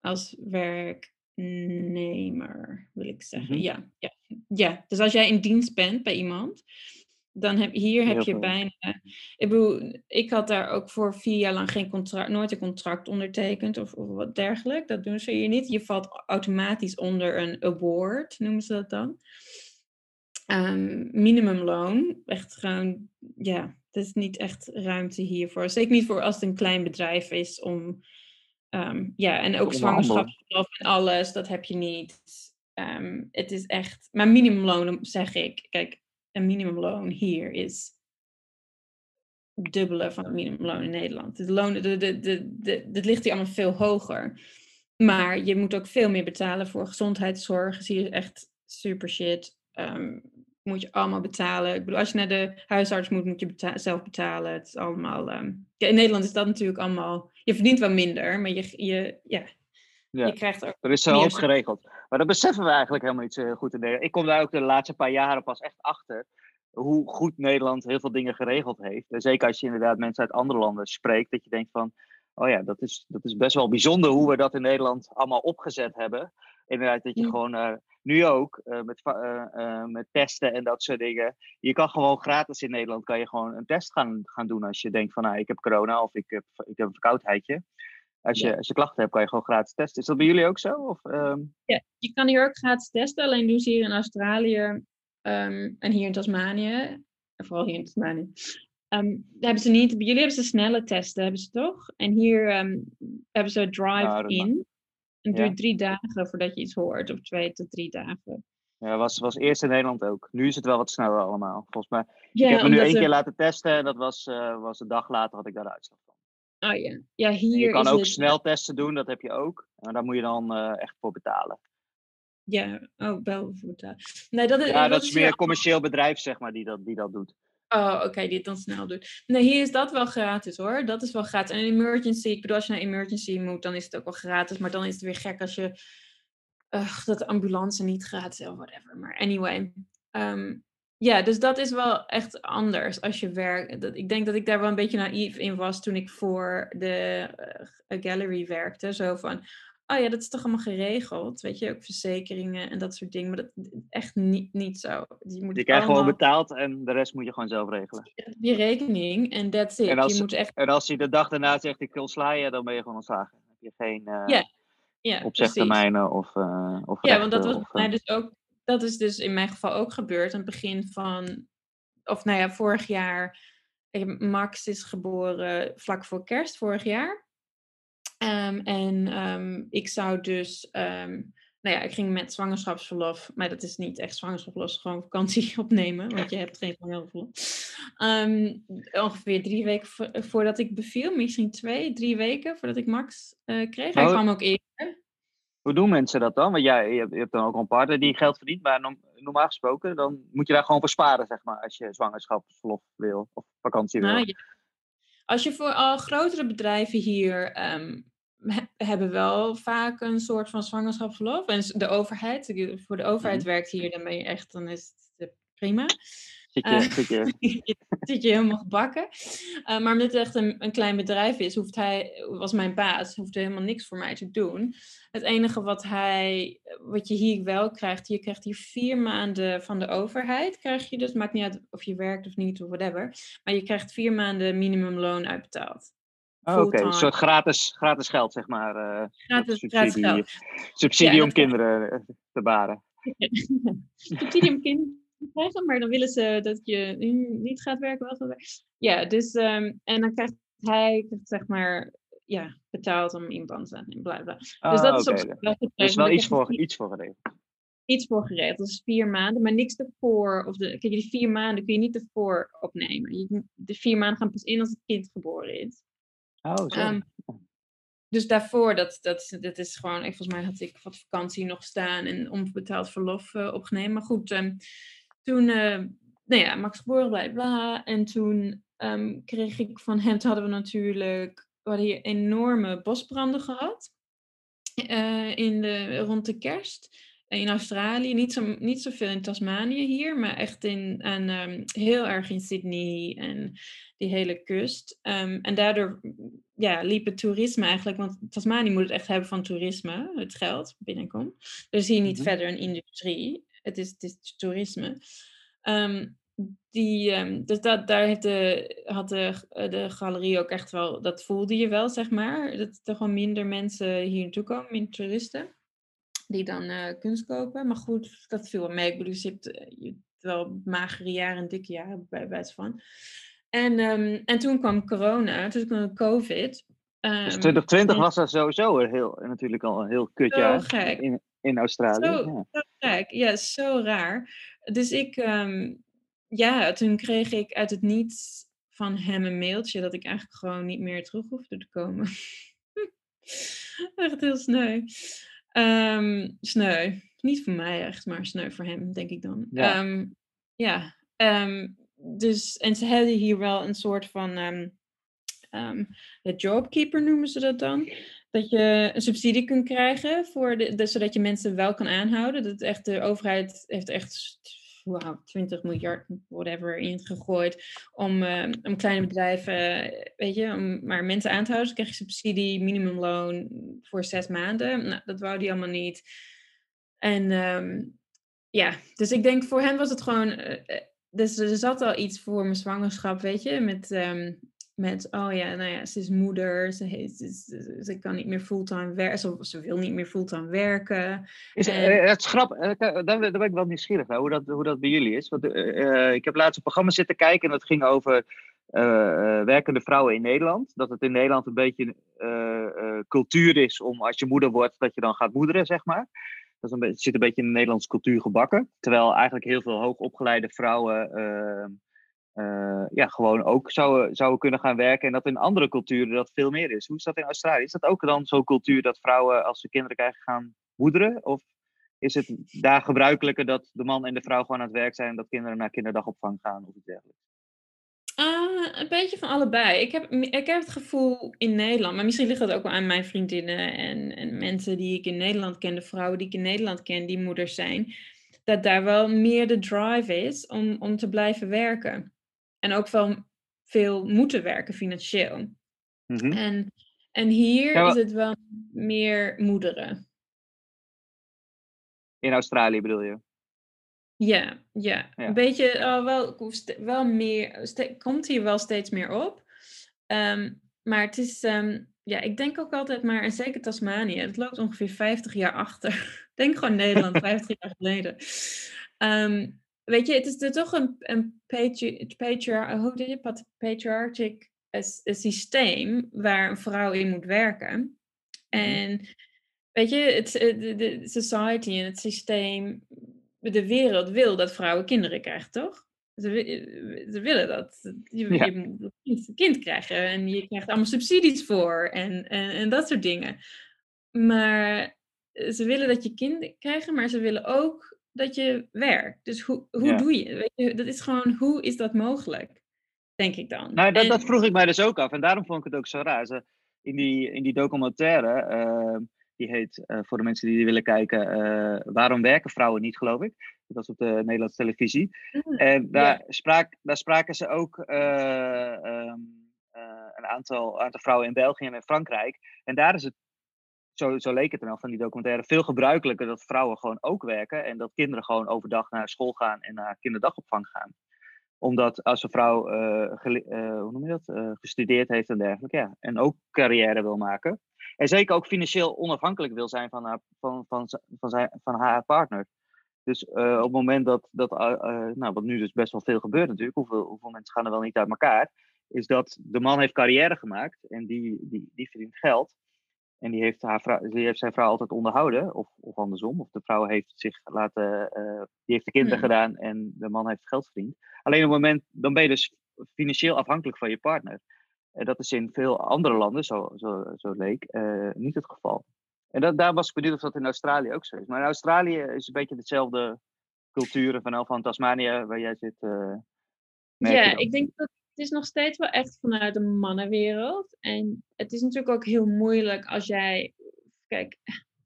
als werknemer, wil ik zeggen. Mhm. ja, ja, ja, dus als jij in dienst bent bij iemand, dan heb hier heb je bijna. Ik bedoel, ik had daar ook voor vier jaar lang geen contract, nooit een contract ondertekend of, of wat dergelijks. Dat doen ze hier niet. Je valt automatisch onder een award, noemen ze dat dan. Ehm, minimumloon. Echt gewoon, ja, er is niet echt ruimte hiervoor. Zeker niet voor als het een klein bedrijf is om. ehm, ja, en ook zwangerschapsverlof en alles, dat heb je niet. Ehm, het is echt. Maar minimumloon, zeg ik. Kijk, een minimumloon hier is dubbele van het minimumloon in Nederland. De lonen, de, de, de, ligt hier allemaal veel hoger. Maar je moet ook veel meer betalen voor gezondheidszorg. Is hier echt super shit. Ehm, moet je allemaal betalen. Ik bedoel, als je naar de huisarts moet, moet je zelf betalen. Het is allemaal. ehm, in Nederland is dat natuurlijk allemaal. Je verdient wel minder, maar je, je, ja, Ja. je krijgt ook. Er is zo- geregeld. Maar dat beseffen we eigenlijk helemaal niet zo heel goed in Nederland. Ik kom daar ook de laatste paar jaren pas echt achter. Hoe goed Nederland heel veel dingen geregeld heeft. En zeker als je inderdaad mensen uit andere landen spreekt. Dat je denkt van, oh ja, dat is, dat is best wel bijzonder hoe we dat in Nederland allemaal opgezet hebben. Inderdaad, dat je Ja. gewoon, eh, nu ook, eh, met, eh, met testen en dat soort dingen. Je kan gewoon gratis in Nederland, kan je gewoon een test gaan, gaan doen. Als je denkt van, nou, ik heb corona of ik heb, ik heb een verkoudheidje. Als je, Ja. als je klachten hebt, kan je gewoon gratis testen. Is dat bij jullie ook zo? Of, ehm, Ja, je kan hier ook gratis testen, alleen doen ze hier in Australië ehm, en hier in Tasmanië, en vooral hier in Tasmanië, ehm, hebben ze niet, bij jullie hebben ze snelle testen, hebben ze toch? En hier hebben ze Nou, dat mag. drive-in. Het Ja. duurt drie dagen voordat je iets hoort, of twee tot drie dagen. Ja, was, was eerst in Nederland ook. Nu is het wel wat sneller allemaal. Volgens mij. Ja, ik heb me nu één keer laten testen en dat was, eh, was een dag later had ik daar de uitslag. Oh ja, ja hier je kan is ook het, sneltesten doen, dat heb je ook. En daar moet je dan eh, echt voor betalen. ja, oh, belvoertuig. Nee, dat is, ja, dat, is meer een commercieel bedrijf, zeg maar, die dat, die dat doet. Oh, oké, die het dan snel doet. Nee, hier is dat wel gratis hoor. Dat is wel gratis. En emergency, ik bedoel, als je naar emergency moet, dan is het ook wel gratis. Maar dan is het weer gek als je uh, dat de ambulance niet gratis is of whatever. Maar anyway. Ehm, ja, dus dat is wel echt anders als je werkt. Ik denk dat ik daar wel een beetje naïef in was toen ik voor de uh, gallery werkte. Zo van, oh ja, dat is toch allemaal geregeld, weet je, ook verzekeringen en dat soort dingen. Maar dat is echt niet, niet zo. Je, moet je krijgt gewoon betaald en de rest moet je gewoon zelf regelen. Die rekening en that's it. En als, je moet echt... en als hij de dag daarna zegt ik wil je, dan ben je gewoon ontslagen. Dan heb je geen uh, ja. Ja, opzegtermijnen of, uh, of Ja, want dat was of, mij dus ook, dat is dus in mijn geval ook gebeurd aan het begin van, of nou ja, vorig jaar. Max is geboren vlak voor kerst vorig jaar. Um, en um, ik zou dus, um, nou ja, ik ging met zwangerschapsverlof, maar dat is niet echt zwangerschapsverlof, gewoon vakantie <laughs> opnemen, want je hebt geen zwangerschapsverlof. ongeveer drie weken vo voordat ik beviel, misschien twee, drie weken voordat ik Max uh, kreeg. Hij kwam ook eerder. Hoe doen mensen dat dan? Want jij je hebt, dan ook een partner die geld verdient, maar normaal gesproken, dan moet je daar gewoon voor sparen, zeg maar, als je zwangerschapsverlof wil of vakantie wil. Nou, ja. Als je voor al grotere bedrijven hier um, hebben wel vaak een soort van zwangerschapsverlof. En de overheid, voor de overheid mhm. werkt hier, dan ben je echt, dan is het prima. Zit je, uh, zit <laughs> je. zit je helemaal gebakken. Uh, maar omdat het echt een, een, klein bedrijf is, hoeft hij, was mijn baas, hoeft helemaal niks voor mij te doen. Het enige wat hij, wat je hier wel krijgt, je krijgt hier vier maanden van de overheid, krijg je dus, maakt niet uit of je werkt of niet of whatever, maar je krijgt vier maanden minimumloon uitbetaald. Oh, Oké, een soort gratis, gratis geld, zeg maar. Uh, gratis, subsidie, gratis geld. Subsidie om kinderen eh, te baren. <laughs> subsidie om kinderen krijgen, maar dan willen ze dat je niet gaat werken. Wel gaat werken. Ja, dus, um, en dan krijgt hij, zeg maar, ja, betaald om in band te zijn en bla bla. Dus dat ah, is, op, dat is wel iets voor, iets voor geregeld. Iets voor geregeld. Dat is vier maanden, maar niks ervoor. Of de, kijk, die vier maanden kun je niet ervoor opnemen. Je, de vier maanden gaan pas in als het kind geboren is. Oh, zo. Um, dus daarvoor, dat, dat, dat is gewoon, volgens mij had ik wat vakantie nog staan en onbetaald verlof uh, opgenomen. Maar goed, um, toen, uh, nou ja, Max geboren, bla bla. En toen um, kreeg ik van hem, hadden we natuurlijk, we hadden hier enorme bosbranden gehad. Uh, in de, rond de kerst in Australië, niet, zo, niet zoveel in Tasmanië hier, maar echt in, en, um, heel erg in Sydney en die hele kust. Um, en daardoor ja, liep het toerisme eigenlijk, want Tasmanië moet het echt hebben van toerisme, het geld binnenkomt. Dus hier niet mm -hmm. verder een industrie, het is, het is toerisme. Um, die, um, dus dat, daar heeft de, had de, de galerie ook echt wel, dat voelde je wel, zeg maar. Dat er gewoon minder mensen hier naartoe komen, minder toeristen die dan uh, kunst kopen. Maar goed, dat viel wel mee. Ik bedoel, je hebt, eh, je hebt wel magere jaren en dikke jaren bij wijze van. En, um, en toen kwam corona, toen kwam COVID. Um, dus 2020 en... was dat sowieso heel, natuurlijk al een heel kut jaar gek. In, in Australië. Zo, ja. zo ja, zo raar. Dus ik, um, ja, toen kreeg ik uit het niets van hem een mailtje dat ik eigenlijk gewoon niet meer terug hoefde te komen. <laughs> Echt heel sneu. Um, sneu. Niet voor mij echt, maar sneu voor hem, denk ik dan. Ja. Um, ja. Um, dus, en ze hebben hier wel een soort van de jobkeeper noemen ze dat dan. Dat je een subsidie kunt krijgen, voor de, zodat je mensen wel kan aanhouden. Dat echt, de overheid heeft echt wow, 20 miljard, whatever, ingegooid. Om, uh, om kleine bedrijven, weet je, om maar mensen aan te houden. Dus krijg je subsidie, minimumloon voor zes maanden. Nou, dat wou die allemaal niet. En um, ja, dus ik denk voor hen was het gewoon. Uh, dus er zat al iets voor mijn zwangerschap, weet je, met um, met, oh ja, nou ja, ze is moeder, ze, heeft, ze, ze kan niet meer fulltime werken, ze, ze, wil niet meer fulltime werken. Is, en... uh, het is grappig, uh, daar, daar, ben ik wel nieuwsgierig naar, hoe dat, hoe dat bij jullie is. Want uh, ik heb laatst een programma zitten kijken en dat ging over werkende vrouwen in Nederland. Dat het in Nederland een beetje cultuur is om als je moeder wordt, dat je dan gaat moederen, zeg maar. Dat is een beetje, zit een beetje in de Nederlandse cultuur gebakken. Terwijl eigenlijk heel veel hoogopgeleide vrouwen uh, ja, gewoon ook zouden, zouden kunnen gaan werken. En dat in andere culturen dat veel meer is. Hoe is dat in Australië? Is dat ook dan zo'n cultuur dat vrouwen als ze kinderen krijgen gaan moederen? Of is het daar gebruikelijker dat de man en de vrouw gewoon aan het werk zijn en dat kinderen naar kinderdagopvang gaan of iets dergelijks? Uh, een beetje van allebei. Ik heb, ik heb het gevoel in Nederland, maar misschien ligt dat ook wel aan mijn vriendinnen en, en mensen die ik in Nederland ken, de vrouwen die ik in Nederland ken, die moeders zijn, dat daar wel meer de drive is om, om te blijven werken. En ook wel veel moeten werken financieel. Mhm. en, en hier is het wel meer moederen. In Australië bedoel je? Ja, ja. Een beetje, oh, wel, wel meer, komt hier wel steeds meer op. Ehm, maar het is, ehm, ja, ik denk ook altijd maar, en zeker Tasmanië, het loopt ongeveer 50 jaar achter. Ik <laughs> denk gewoon Nederland, <laughs> 50 jaar geleden. Ehm, weet je, het is er toch een, een patriar hoe je, patriarchic systeem waar een vrouw in moet werken. Mhm. En weet je, het, de, de society en het systeem de wereld wil dat vrouwen kinderen krijgen, toch? Ze, ze willen dat. Je, ja. je moet een kind krijgen en je krijgt allemaal subsidies voor en, en, en dat soort dingen. Maar ze willen dat je kinderen krijgen, maar ze willen ook dat je werkt. Dus hoe, hoe doe je? Weet je? Dat is gewoon, hoe is dat mogelijk? Denk ik dan. Nou, dat, dat vroeg ik mij dus ook af. En daarom vond ik het ook zo raar. Ze, in, die, in die documentaire, uh, die heet, uh, voor de mensen die, die willen kijken, uh, Waarom werken vrouwen niet, geloof ik. Dat was op de Nederlandse televisie. Mm, en daar, spraak, daar spraken ze ook um, een aantal, aantal vrouwen in België en in Frankrijk. En daar is het, zo, zo leek het dan van die documentaire, veel gebruikelijker dat vrouwen gewoon ook werken. En dat kinderen gewoon overdag naar school gaan en naar kinderdagopvang gaan omdat als een vrouw uh, hoe noem je dat? gestudeerd heeft en dergelijke, ja, en ook carrière wil maken, en zeker ook financieel onafhankelijk wil zijn van haar, van, van, van, zijn, van haar partner. Dus op het moment dat, dat nou, wat nu dus best wel veel gebeurt natuurlijk, hoeveel, hoeveel mensen gaan er wel niet uit elkaar, is dat de man heeft carrière gemaakt en die, die verdient geld. En die heeft, haar vrouw, die heeft zijn vrouw altijd onderhouden, of, of andersom. Of de vrouw heeft zich laten, uh, die heeft de kinderen hmm. gedaan en de man heeft geld verdiend. Alleen op het moment, dan ben je dus financieel afhankelijk van je partner. En dat is in veel andere landen, zo, zo, zo leek, uh, niet het geval. En dat, daar was ik benieuwd of dat in Australië ook zo is. Maar in Australië is een beetje dezelfde culturen van, van Tasmanië, waar jij zit. Uh, ja, ik denk dat het is nog steeds wel echt vanuit de mannenwereld. En het is natuurlijk ook heel moeilijk als jij. Kijk,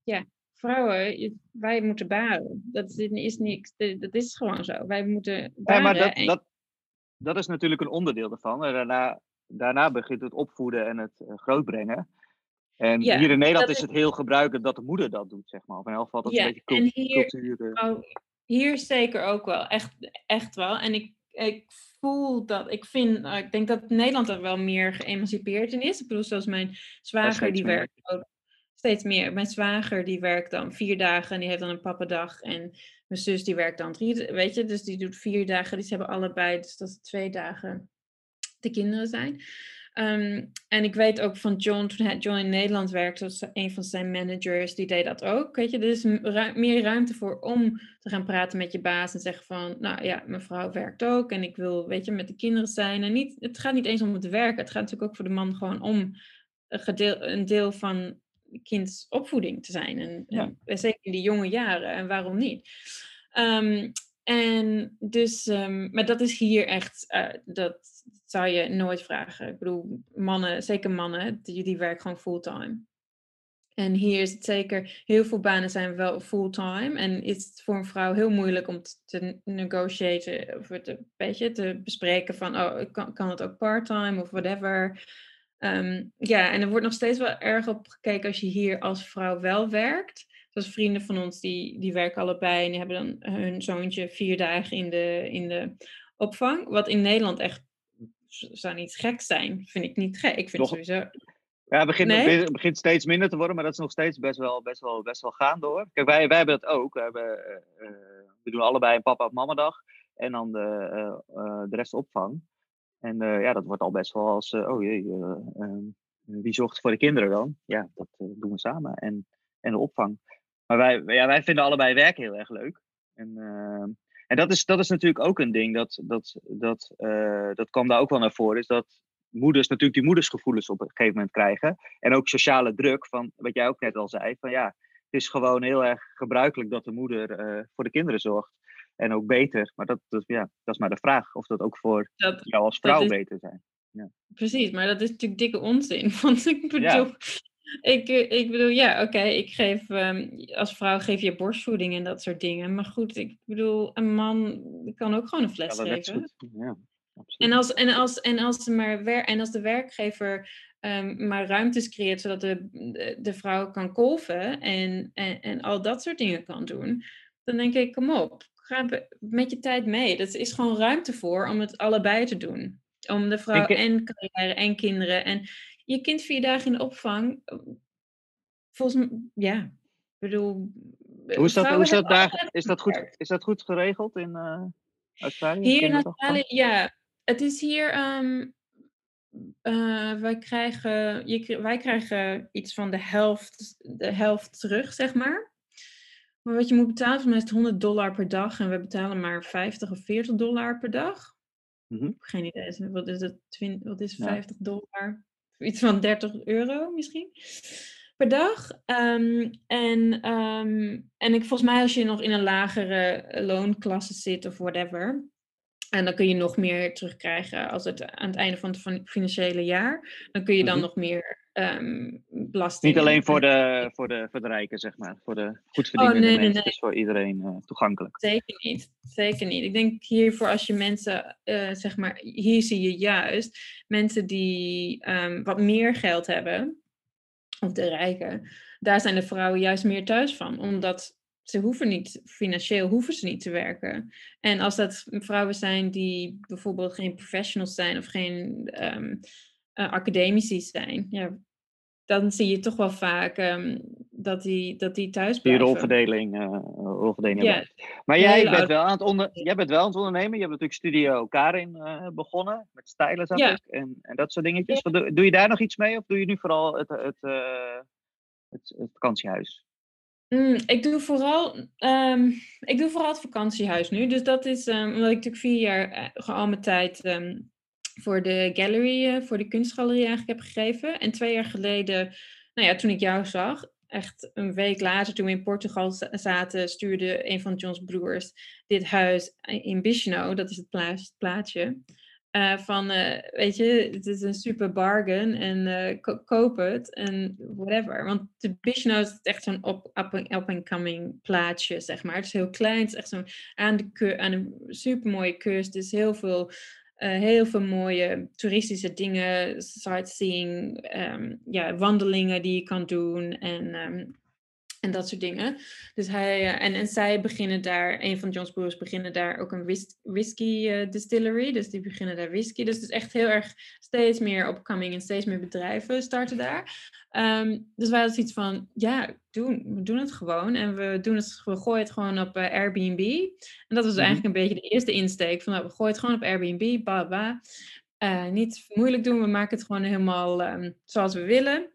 ja, vrouwen, wij moeten baren. Dat is niks. Dat is gewoon zo. Wij moeten baren. Ja, maar dat, dat, dat is natuurlijk een onderdeel ervan. En daarna daarna begint het opvoeden en het uh, grootbrengen. En hier in Nederland is, het heel gebruikelijk dat de moeder dat doet, zeg maar. Of in elk geval dat ja, een beetje cult hier, cultuur. Oh, hier zeker ook wel, echt, echt wel. En ik, ik voel dat, ik vind, nou, ik denk dat Nederland er wel meer geëmancipeerd in is. Ik bedoel, zoals mijn zwager, die werkt ook steeds meer. Mijn zwager, die werkt dan vier dagen en die heeft dan een pappadag. En mijn zus, die werkt dan drie, weet je, dus die doet vier dagen. Die hebben allebei, dus dat is twee dagen de kinderen zijn. Ehm, en ik weet ook van John, toen John in Nederland werkte, was een van zijn managers, die deed dat ook. Weet je, er is meer ruimte voor om te gaan praten met je baas en zeggen van, nou ja, mijn vrouw werkt ook en ik wil, weet je, met de kinderen zijn. En niet, het gaat niet eens om het werken, het gaat natuurlijk ook voor de man gewoon om een, een deel van kinds opvoeding te zijn. En, en, zeker in die jonge jaren, en waarom niet? Um, en dus, um, maar dat is hier echt, uh, dat zou je nooit vragen. Ik bedoel, mannen, zeker mannen, die, die werken gewoon fulltime. En hier is het zeker, heel veel banen zijn wel fulltime. En is het voor een vrouw heel moeilijk om te negotiëren, of een beetje te bespreken van, oh, kan, kan het ook parttime of whatever. Um, ja, en er wordt nog steeds wel erg op gekeken als je hier als vrouw wel werkt. Zoals vrienden van ons, die, die werken allebei en die hebben dan hun zoontje vier dagen in de, in de opvang. Wat in Nederland echt zou niet gek zijn. Vind ik niet gek. Ik vind sowieso. Ja, het begint, begint steeds minder te worden, maar dat is nog steeds best wel, best wel, best wel gaande hoor. Kijk, wij, wij hebben dat ook. We, hebben, uh, we doen allebei een papa- of mamadag en dan de, uh, de rest opvang. En ja, dat wordt al best wel als, oh jee, ehm, wie zorgt voor de kinderen dan? Ja, dat doen we samen. En, en de opvang. Maar wij, ja, wij vinden allebei werken heel erg leuk. En, uh, en dat, is, dat is natuurlijk ook een ding, dat, dat, dat, uh, dat kwam daar ook wel naar voren, is dat moeders natuurlijk die moedersgevoelens op een gegeven moment krijgen. En ook sociale druk, van wat jij ook net al zei, van ja, is gewoon heel erg gebruikelijk dat de moeder eh, voor de kinderen zorgt. En ook beter. Maar dat, dat, ja, dat is maar de vraag of dat ook voor Dat, jou als vrouw is- beter zijn. precies, maar dat is natuurlijk dikke onzin. <laughs> Want ik bedoel, ik, eh, ik bedoel ja, oké, ik geef ehm, als vrouw geef je borstvoeding en dat soort dingen. Maar goed, ik bedoel, een man kan ook gewoon een fles Ja, dat geven. Ja. En als, en als, en als, maar wer en als de werkgever ehm, maar ruimtes creëert zodat de, de, de vrouw kan kolven en, en, en al dat soort dingen kan doen, dan denk ik, kom op, ga met je tijd mee. Er is gewoon ruimte voor om het allebei te doen. Om de vrouw ke- en carrière en kinderen. En je kind vier dagen in de opvang, eh, volgens mij, ja, ik bedoel... Hoe is dat, hoe is dat, daar, is dat, goed, is dat goed geregeld in eh, Australië? Hier in? Australië, ja. Het is hier, ehm, eh, wij, krijgen, je, wij krijgen iets van de helft, de helft terug, zeg maar. Maar wat je moet betalen, volgens mij is het 100 dollar per dag. En we betalen maar 50 of 40 dollar per dag. Mhm. Geen idee. Wat is het? Wat is Ja. 50 dollar? Iets van 30 euro misschien per dag. Ehm, en, ehm, en ik, volgens mij als je nog in een lagere loonklasse zit of whatever. En dan kun je nog meer terugkrijgen als het aan het einde van het fin- financiële jaar. Dan kun je dan Mhm. nog meer ehm belasting. Niet alleen en- voor de, voor, de, voor de rijken, zeg maar. Voor de goedverdienende Oh, nee, nee, mensen. nee. Het is voor iedereen eh, toegankelijk. Zeker niet. Zeker niet. Ik denk hiervoor als je mensen, eh, zeg maar, hier zie je juist mensen die ehm, wat meer geld hebben, of de rijken, daar zijn de vrouwen juist meer thuis van, omdat ze hoeven niet, financieel hoeven ze niet te werken. En als dat vrouwen zijn die bijvoorbeeld geen professionals zijn of geen ehm eh, academici zijn, ja, dan zie je toch wel vaak ehm, dat, die, dat die thuis Die blijven. rolverdeling, eh, rolverdeling Ja. Maar jij bent, wel aan het onder, jij bent wel aan het ondernemen. Je hebt natuurlijk Studio Karin eh, begonnen. Met stijlen, zag Ja. ik. En, en dat soort dingetjes. Doe, doe je daar nog iets mee? Of doe je nu vooral het, het, het, het vakantiehuis? Mm, ik, doe vooral, ehm, ik doe vooral het vakantiehuis nu. Dus dat is ehm, omdat ik natuurlijk vier jaar eh, gewoon al mijn tijd ehm, voor de gallery, eh, voor de kunstgalerie eigenlijk heb gegeven. En twee jaar geleden, nou ja, toen ik jou zag, echt een week later toen we in Portugal za- zaten, stuurde een van John's broers dit huis in Bicheno, dat is het pla- plaatsje. Eh, van, eh, weet je, het is een super bargain en eh, ko- koop het en whatever. Want de Bicheno is echt zo'n up-and-coming zeg maar. Het is heel klein, het is echt zo'n aan, de aan een super mooie kust. Is heel veel, heel veel mooie toeristische dingen, sightseeing, ehm, ja, wandelingen die je kan doen en, ehm, en dat soort dingen. Dus hij, eh, en, en zij beginnen daar, een van John's broers beginnen daar ook een whis- whisky eh, distillery. Dus die beginnen daar whisky. Dus het is echt heel erg steeds meer opkoming en steeds meer bedrijven starten daar. Ehm, dus wij hadden zoiets van, ja, doen, we doen het gewoon. En we, doen het, we gooien het gewoon op eh, Airbnb. En dat was Mhm. eigenlijk een beetje de eerste insteek. Van, nou, we gooien het gewoon op Airbnb, bla bla. Niet moeilijk doen, we maken het gewoon helemaal ehm, zoals we willen.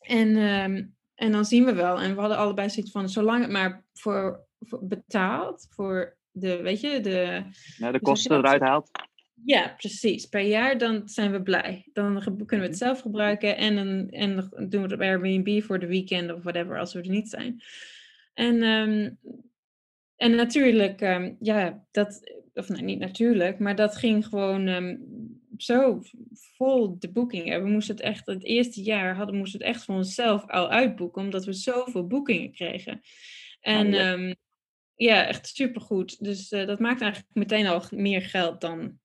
En, ehm, en dan zien we wel. En we hadden allebei zoiets van, zolang het maar voor, voor betaalt, voor de, weet je, de, Ja, de je kosten eruit haalt. ja, precies. Per jaar dan zijn we blij. Dan kunnen we het zelf gebruiken en en doen we het op Airbnb voor de weekend of whatever als we er niet zijn. En, ehm, en natuurlijk, ehm, ja, dat, of nee, niet natuurlijk, maar dat ging gewoon ehm, zo vol de boekingen. We moesten het echt, het eerste jaar hadden, moesten we het echt voor onszelf al uitboeken, omdat we zoveel boekingen kregen. En ja. ehm, ja, echt supergoed. Dus eh, dat maakt eigenlijk meteen al meer geld dan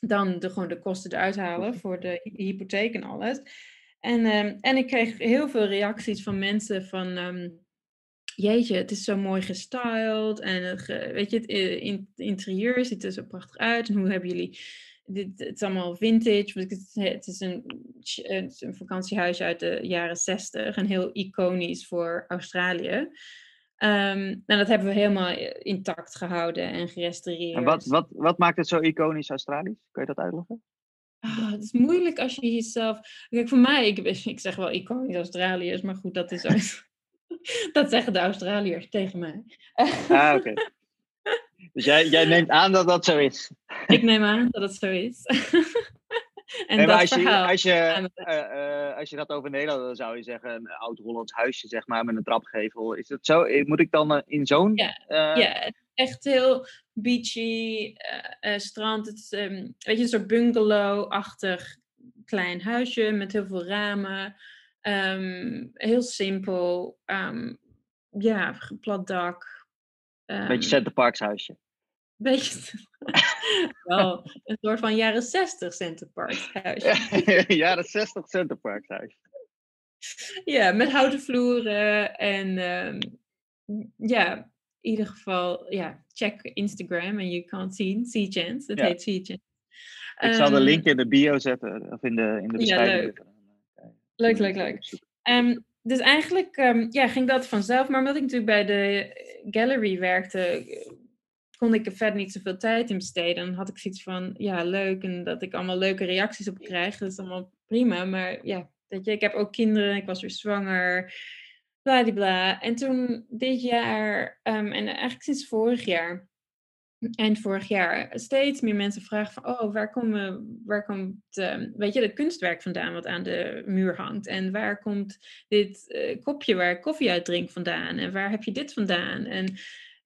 dan de, gewoon de kosten eruit halen voor de hy- hypotheek en alles. En, ehm, en ik kreeg heel veel reacties van mensen van... ehm, Jeetje, het is zo mooi gestyled. En het, ge- weet je, het eh, het interieur ziet er zo prachtig uit. En hoe hebben jullie... Dit, het is allemaal vintage. Het is, een, het is een vakantiehuis uit de jaren zestig. En heel iconisch voor Australië. Ehm, en dat hebben we helemaal intact gehouden en gerestaureerd. En wat, wat, wat maakt het zo iconisch Australisch? Kun je dat uitleggen? Ah, het is moeilijk als je jezelf. Kijk, voor mij, ik, <laughs> ik zeg wel iconisch Australiërs, maar goed, dat is <laughs> <laughs> dat zeggen de Australiërs tegen mij. Ah, oké. Dus jij, jij <laughs> neemt aan dat dat zo is. ik neem aan dat het zo is. <laughs> En Nee, maar dat als je, als, je, eh, eh, als je dat over Nederland, dan zou je zeggen een oud-Hollands huisje, zeg maar, met een trapgevel. Is dat zo? Eh, Moet ik dan in zo'n... Ja, Ja, echt heel beachy, strand. Het is, ehm, weet je, een soort bungalow-achtig klein huisje met heel veel ramen. Ehm, heel simpel. ehm, ja, plat dak. Een beetje Center Parks huisje. Beetje <laughs> wel een soort van jaren 60 Center Parks huisje. <laughs> Jaren 60 Center Parks huisje. Ja, met houten vloeren en ehm, ja, in ieder geval, ja, check Instagram en je kan zien, Sea Chance, het Ja. heet Sea Chance. Ik zal de Ehm, link in de bio zetten, of in de, in de beschrijving leuk. Leuk, leuk, leuk. Ehm, dus eigenlijk ja, ging dat vanzelf, maar omdat ik natuurlijk bij de gallery werkte, kon ik er verder niet zoveel tijd in besteden. Dan had ik zoiets van, ja, leuk, en dat ik allemaal leuke reacties op krijg, dat is allemaal prima. Maar ja, weet je, ik heb ook kinderen, ik was weer zwanger, bladibla. En toen dit jaar, ehm, en eigenlijk sinds vorig jaar, eind vorig jaar, steeds meer mensen vragen van, oh, waar, komen, waar komt, ehm, weet je, het kunstwerk vandaan wat aan de muur hangt? En waar komt dit eh, kopje waar ik koffie uit drink vandaan? En waar heb je dit vandaan? En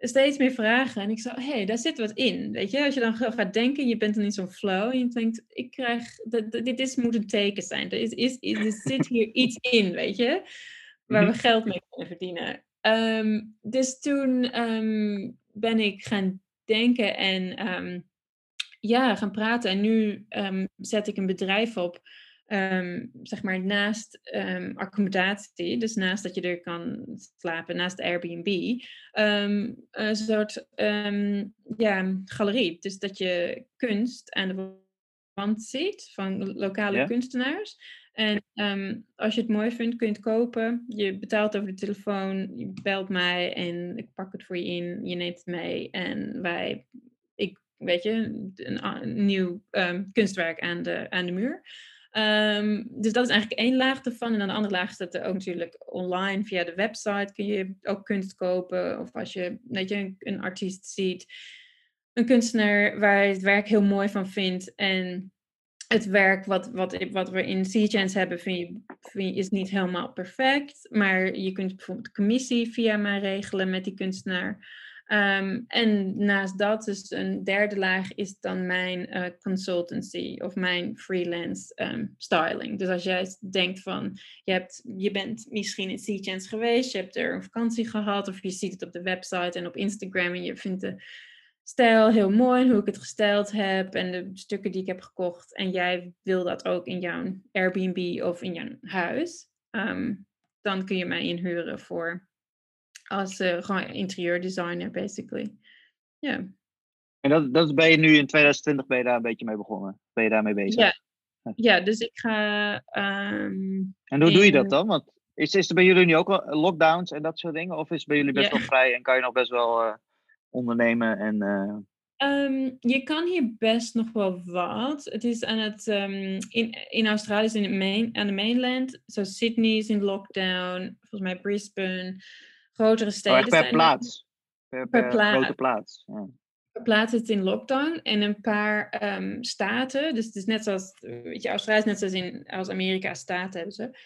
steeds meer vragen. En ik zo, hé, hey, daar zit wat in. Weet je, als je dan gaat denken, je bent dan in zo'n flow en je denkt, ik krijg, dat- dit is, moet een teken zijn. Er, is, is, is- er zit hier <laughs> iets in, weet je, waar we Mhm. geld mee kunnen verdienen. Ehm, dus toen ehm, ben ik gaan denken en ehm, ja, gaan praten. En nu zet ik een bedrijf op, ehm, zeg maar naast ehm, accommodatie, dus naast dat je er kan slapen, naast Airbnb, ehm, een soort ja, galerie. Dus dat je kunst aan de wand ziet van lokale kunstenaars. En als je het mooi vindt, kun je het kopen. Je betaalt over de telefoon, je belt mij en ik pak het voor je in. Je neemt het mee en wij, ik, weet je, een, nieuw kunstwerk aan de, aan de muur. Ehm, dus dat is eigenlijk één laag ervan. En dan de andere laag staat er ook natuurlijk online via de website kun je ook kunst kopen. Of als je, weet je, een, artiest ziet, een kunstenaar waar je het werk heel mooi van vindt. En het werk wat, wat, wat we in Seagents hebben vind je, vind je, is niet helemaal perfect. Maar je kunt bijvoorbeeld commissie via mij regelen met die kunstenaar. Ehm, en naast dat, dus een derde laag, is dan mijn eh, consultancy of mijn freelance ehm, styling. Dus als jij denkt van, je, hebt, je bent misschien in Seagents geweest, je hebt er een vakantie gehad, of je ziet het op de website en op Instagram en je vindt de stijl heel mooi, en hoe ik het gesteld heb en de stukken die ik heb gekocht. En jij wil dat ook in jouw Airbnb of in jouw huis. ehm, dan kun je mij inhuren voor als eh, gewoon interieurdesigner, basically. Ja. En dat, dat ben je nu in 2020 ben je daar een beetje mee begonnen? Ben je daarmee bezig? Ja. ja, dus ik ga. ehm, En hoe doe je dat dan? Want is, is er bij jullie nu ook wel lockdowns en dat soort dingen? Of is het bij jullie best wel vrij en kan je nog best wel eh, ondernemen? En, eh, Ehm, je kan hier best nog wel wat. Het is aan het, ehm, in, in Australië is in het main, aan de mainland. Zo Sydney is in lockdown. Volgens mij Brisbane. Grotere oh, steden per zijn plaats? Per, Per per plaats. grote plaats? Ja. plaatsen het in lockdown. En een paar ehm, staten. Dus het is net zoals, weet je, Australië is net zoals in als Amerika staten hebben ze.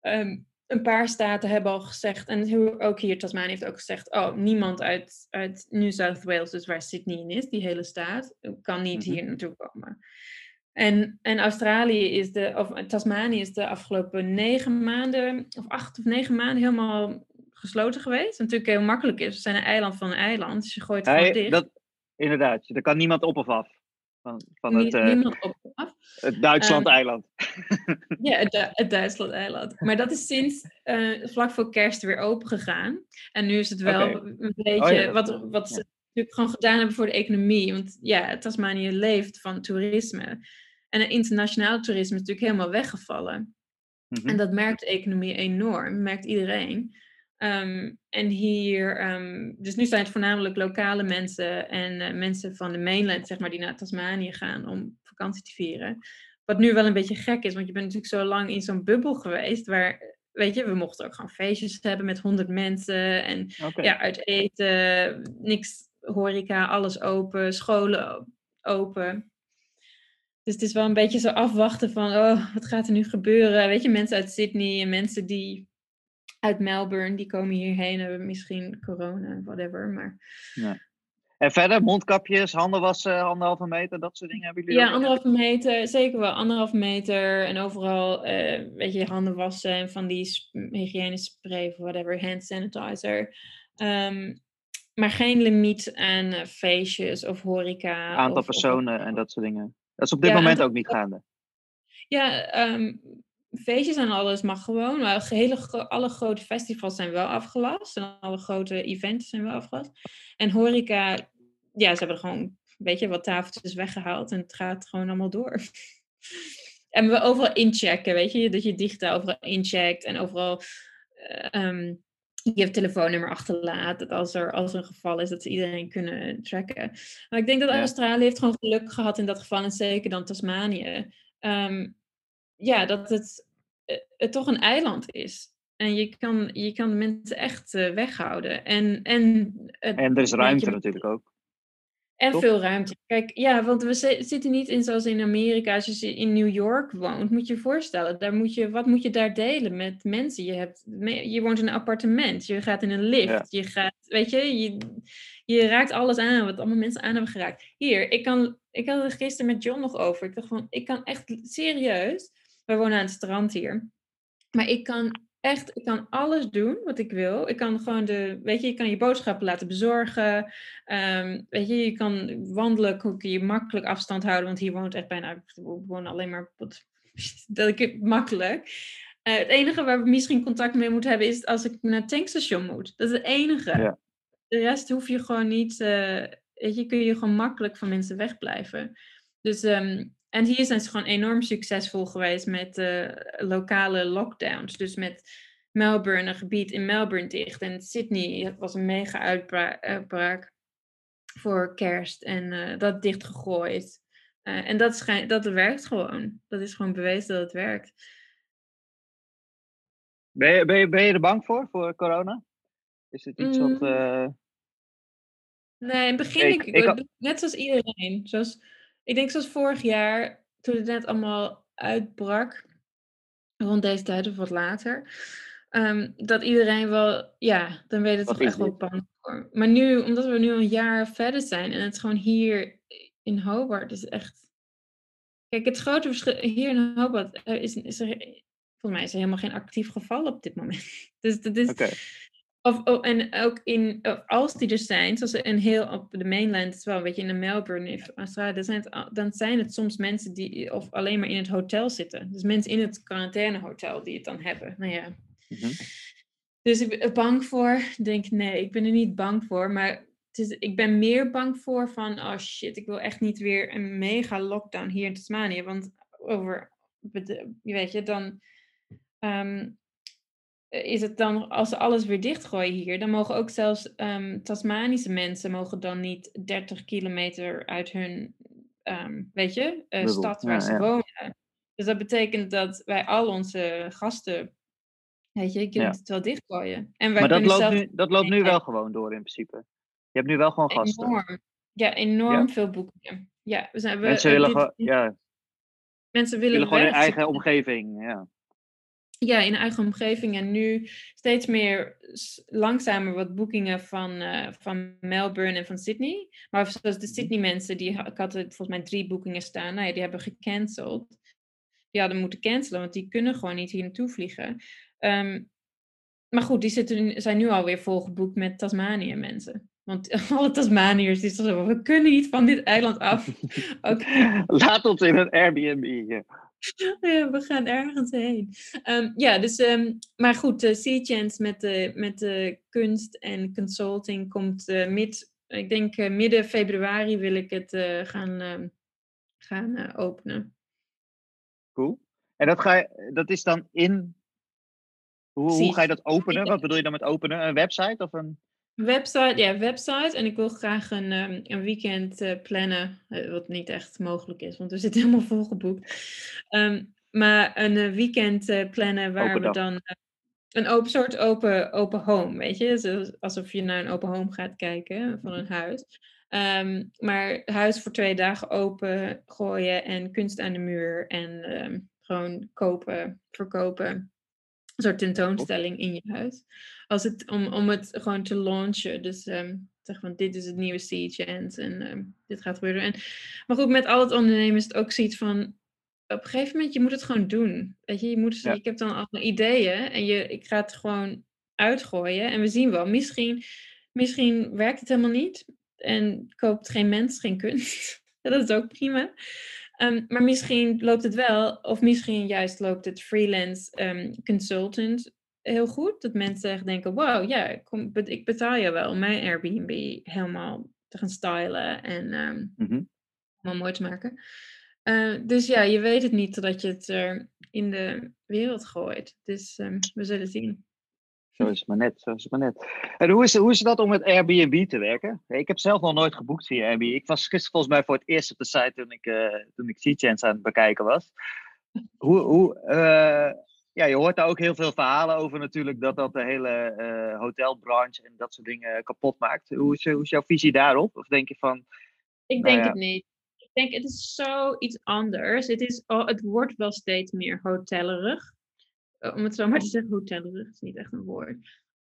Ehm, een paar staten hebben al gezegd, en ook hier Tasmanië heeft ook gezegd, oh, niemand uit, uit New South Wales, dus waar Sydney in is, die hele staat, kan niet Mhm. hier naartoe komen. En, en Australië is de, of Tasmanië is de afgelopen negen maanden, of acht of negen maanden helemaal gesloten geweest. Wat natuurlijk heel makkelijk is. We zijn een eiland van een eiland, dus je gooit het gewoon dicht. dat, inderdaad, er kan niemand op of af. Van, van het, eh, niemand op of af. het Duitsland-eiland. Ja, het, Du- het Duitsland-eiland. Maar dat is sinds eh, vlak voor kerst weer open gegaan. En nu is het wel een beetje ja, dat wat, wat ja. ze natuurlijk gewoon gedaan hebben voor de economie. Want ja, Tasmanië leeft van toerisme. En het internationaal toerisme is natuurlijk helemaal weggevallen. Mhm. En dat merkt de economie enorm, merkt iedereen. Ehm, en hier, ehm, dus nu zijn het voornamelijk lokale mensen en eh, mensen van de mainland, zeg maar, die naar Tasmanië gaan om vakantie te vieren. Wat nu wel een beetje gek is, want je bent natuurlijk zo lang in zo'n bubbel geweest, waar, weet je, we mochten ook gewoon feestjes hebben met honderd mensen en ja, uit eten, niks horeca, alles open, scholen open. Dus het is wel een beetje zo afwachten van, oh, wat gaat er nu gebeuren? Weet je, mensen uit Sydney en mensen die uit Melbourne, die komen hierheen, hebben misschien corona, whatever. Maar... Ja. En verder, mondkapjes, handen wassen, anderhalve meter, dat soort dingen hebben jullie Ja, anderhalve meter, zeker wel. Anderhalve meter en overal, uh, weet je, handen wassen en van die hygiënespray of whatever, hand sanitizer. Um, maar geen limiet aan eh, feestjes of horeca. Aantal of, personen en dat soort dingen. Dat is op dit moment ook niet gaande. Ja, um, feestjes en alles mag gewoon. Maar hele, alle grote festivals zijn wel afgelast. En alle grote events zijn wel afgelast. En horeca, ja, ze hebben gewoon, weet je, wat tafeltjes weggehaald. En het gaat gewoon allemaal door. <laughs> en we overal inchecken, weet je. Dat je digitaal overal incheckt. En overal... Uh, je telefoonnummer achterlaat. Dat als er, als er een geval is, dat ze iedereen kunnen tracken. Maar ik denk dat Australië heeft gewoon geluk gehad in dat geval. En zeker dan Tasmanië. Um, ja, dat het, eh, het toch een eiland is. En je kan, je kan de mensen echt uh, weghouden. En, en, en er is ruimte natuurlijk ook. En veel ruimte. Kijk, ja, want we zitten niet in zoals in Amerika. Als je in New York woont, moet je je voorstellen. Daar moet je, wat moet je daar delen met mensen? Je, hebt, je woont in een appartement. Je gaat in een lift. Je gaat, weet je, je, je raakt alles aan wat allemaal mensen aan hebben geraakt. Hier, ik, kan, ik had het gisteren met John nog over. Ik dacht van, ik kan echt serieus. We wonen aan het strand hier. Maar ik kan echt, ik kan alles doen wat ik wil. Ik kan gewoon de, weet je, je kan je boodschappen laten bezorgen. Um, weet je, je kan wandelen, kun je makkelijk afstand houden, want hier woont echt bijna, we wonen alleen maar, <laughs> dat ik makkelijk. Uh, het enige waar we misschien contact mee moeten hebben is als ik naar het tankstation moet. Dat is het enige. Ja. De rest hoef je gewoon niet, uh, weet je, kun je gewoon makkelijk van mensen wegblijven. Dus um, en hier zijn ze gewoon enorm succesvol geweest met uh, lokale lockdowns. Dus met Melbourne, een gebied in Melbourne dicht. En Sydney was een mega uitbraak voor kerst. En uh, dat dichtgegooid. Uh, en dat, dat werkt gewoon. Dat is gewoon bewezen dat het werkt. Ben je, ben je, ben je er bang voor, voor corona? Is het iets wat... Mm. Nee, in het begin, ik, ik, ik, net zoals iedereen. Zoals ik denk zoals vorig jaar, toen het net allemaal uitbrak, rond deze tijd of wat later, um, dat iedereen wel, ja, dan weet het toch echt wel bang voor. Maar nu, omdat we nu een jaar verder zijn en het gewoon hier in Hobart is echt. Kijk, het grote verschil hier in Hobart is, is er, volgens mij is er helemaal geen actief geval op dit moment. <laughs> Dus dat is. Of, oh, en ook in, als die er zijn, zoals een heel op de mainland, is wel een beetje in de Melbourne, in Australië, dan zijn, het, dan zijn het soms mensen die of alleen maar in het hotel zitten. Dus mensen in het quarantainehotel die het dan hebben. Nou ja. Mhm. Dus ik ben bang voor, denk nee, ik ben er niet bang voor, maar het is, ik ben meer bang voor van, oh shit, ik wil echt niet weer een mega lockdown hier in Tasmanië, want over, je weet je, dan ehm, eh, is het dan, als ze alles weer dichtgooien hier, dan mogen ook zelfs um, Tasmanische mensen mogen dan niet 30 kilometer uit hun, um, weet je, uh, stad waar ze wonen. Dus dat betekent dat wij al onze gasten, weet je, je kunt het wel dichtgooien. En wij maar dat loopt, nu, dat loopt nu wel gewoon door in principe. Je hebt nu wel gewoon gasten. Enorm. Ja, enorm veel boekingen. Ja, we zijn, we, mensen willen, gewoon, ja. mensen willen, willen gewoon hun eigen omgeving. Ja ja, in eigen omgeving. En nu steeds meer langzamer wat boekingen van, uh, van Melbourne en van Sydney. Maar zoals de mhm. Sydney mensen, die, ik had volgens mij drie boekingen staan. Nou ja, die hebben gecanceld. Die hadden moeten cancelen, want die kunnen gewoon niet hier naartoe vliegen. Um, maar goed, die zitten, zijn nu alweer volgeboekt met Tasmanië mensen. Want <laughs> alle Tasmaniërs die zeggen, we kunnen niet van dit eiland af. <laughs> okay. Laat ons in een Airbnb. <laughs> Ja. We gaan ergens heen. Um, ja, dus, um, maar goed, uh, Sea-Chance met de, met de kunst en consulting komt uh, mid, ik denk uh, midden februari wil ik het gaan, uh, gaan openen. Cool. En dat, ga je, dat is dan in, hoe, hoe ga je dat openen? Wat bedoel je dan met openen? Een website of een... Website, ja, website. En ik wil graag een, um, een weekend uh, plannen, uh, wat niet echt mogelijk is, want we zitten <laughs> helemaal volgeboekt. Um, maar een uh, weekend plannen waar we dan een open soort open, open home, weet je? Alsof je naar een open home gaat kijken van een huis. Ehm, maar huis voor twee dagen open gooien en kunst aan de muur en ehm, gewoon kopen, verkopen. Een soort tentoonstelling in je huis. Als het, om, om het gewoon te launchen. Dus um, zeg van dit is het nieuwe Sea en dit gaat gebeuren. En, maar goed, met al het ondernemen is het ook zoiets van op een gegeven moment, je moet het gewoon doen. Weet je, je moet, ik heb dan allemaal ideeën en je, ik ga het gewoon uitgooien en we zien wel. Misschien, misschien werkt het helemaal niet en koopt geen mens geen kunst. <laughs> dat is ook prima. Ehm, maar misschien loopt het wel, of misschien juist loopt het freelance um, consultant heel goed. Dat mensen denken, wow, ja, ik betaal je wel om mijn Airbnb helemaal te gaan stylen en um, helemaal mooi te maken. Uh, dus ja, je weet het niet totdat je het er in de wereld gooit. Dus we zullen zien. Zo is het maar net, zo is het maar net. En hoe is, hoe is dat om met Airbnb te werken? Ik heb zelf nog nooit geboekt via Airbnb. Ik was gisteren volgens mij voor het eerst op de site toen ik, uh, toen ik Sea aan het bekijken was. Hoe, hoe, uh, ja, je hoort daar ook heel veel verhalen over natuurlijk, dat dat de hele uh, hotelbranche en dat soort dingen kapot maakt. Hoe is, hoe is jouw visie daarop? Of denk je van... Ik denk nou ja, het niet ik denk, het is zoiets anders. Het, is, oh, het wordt wel steeds meer hotellerig. Eh, om het zo maar te zeggen, hotellerig is niet echt een woord.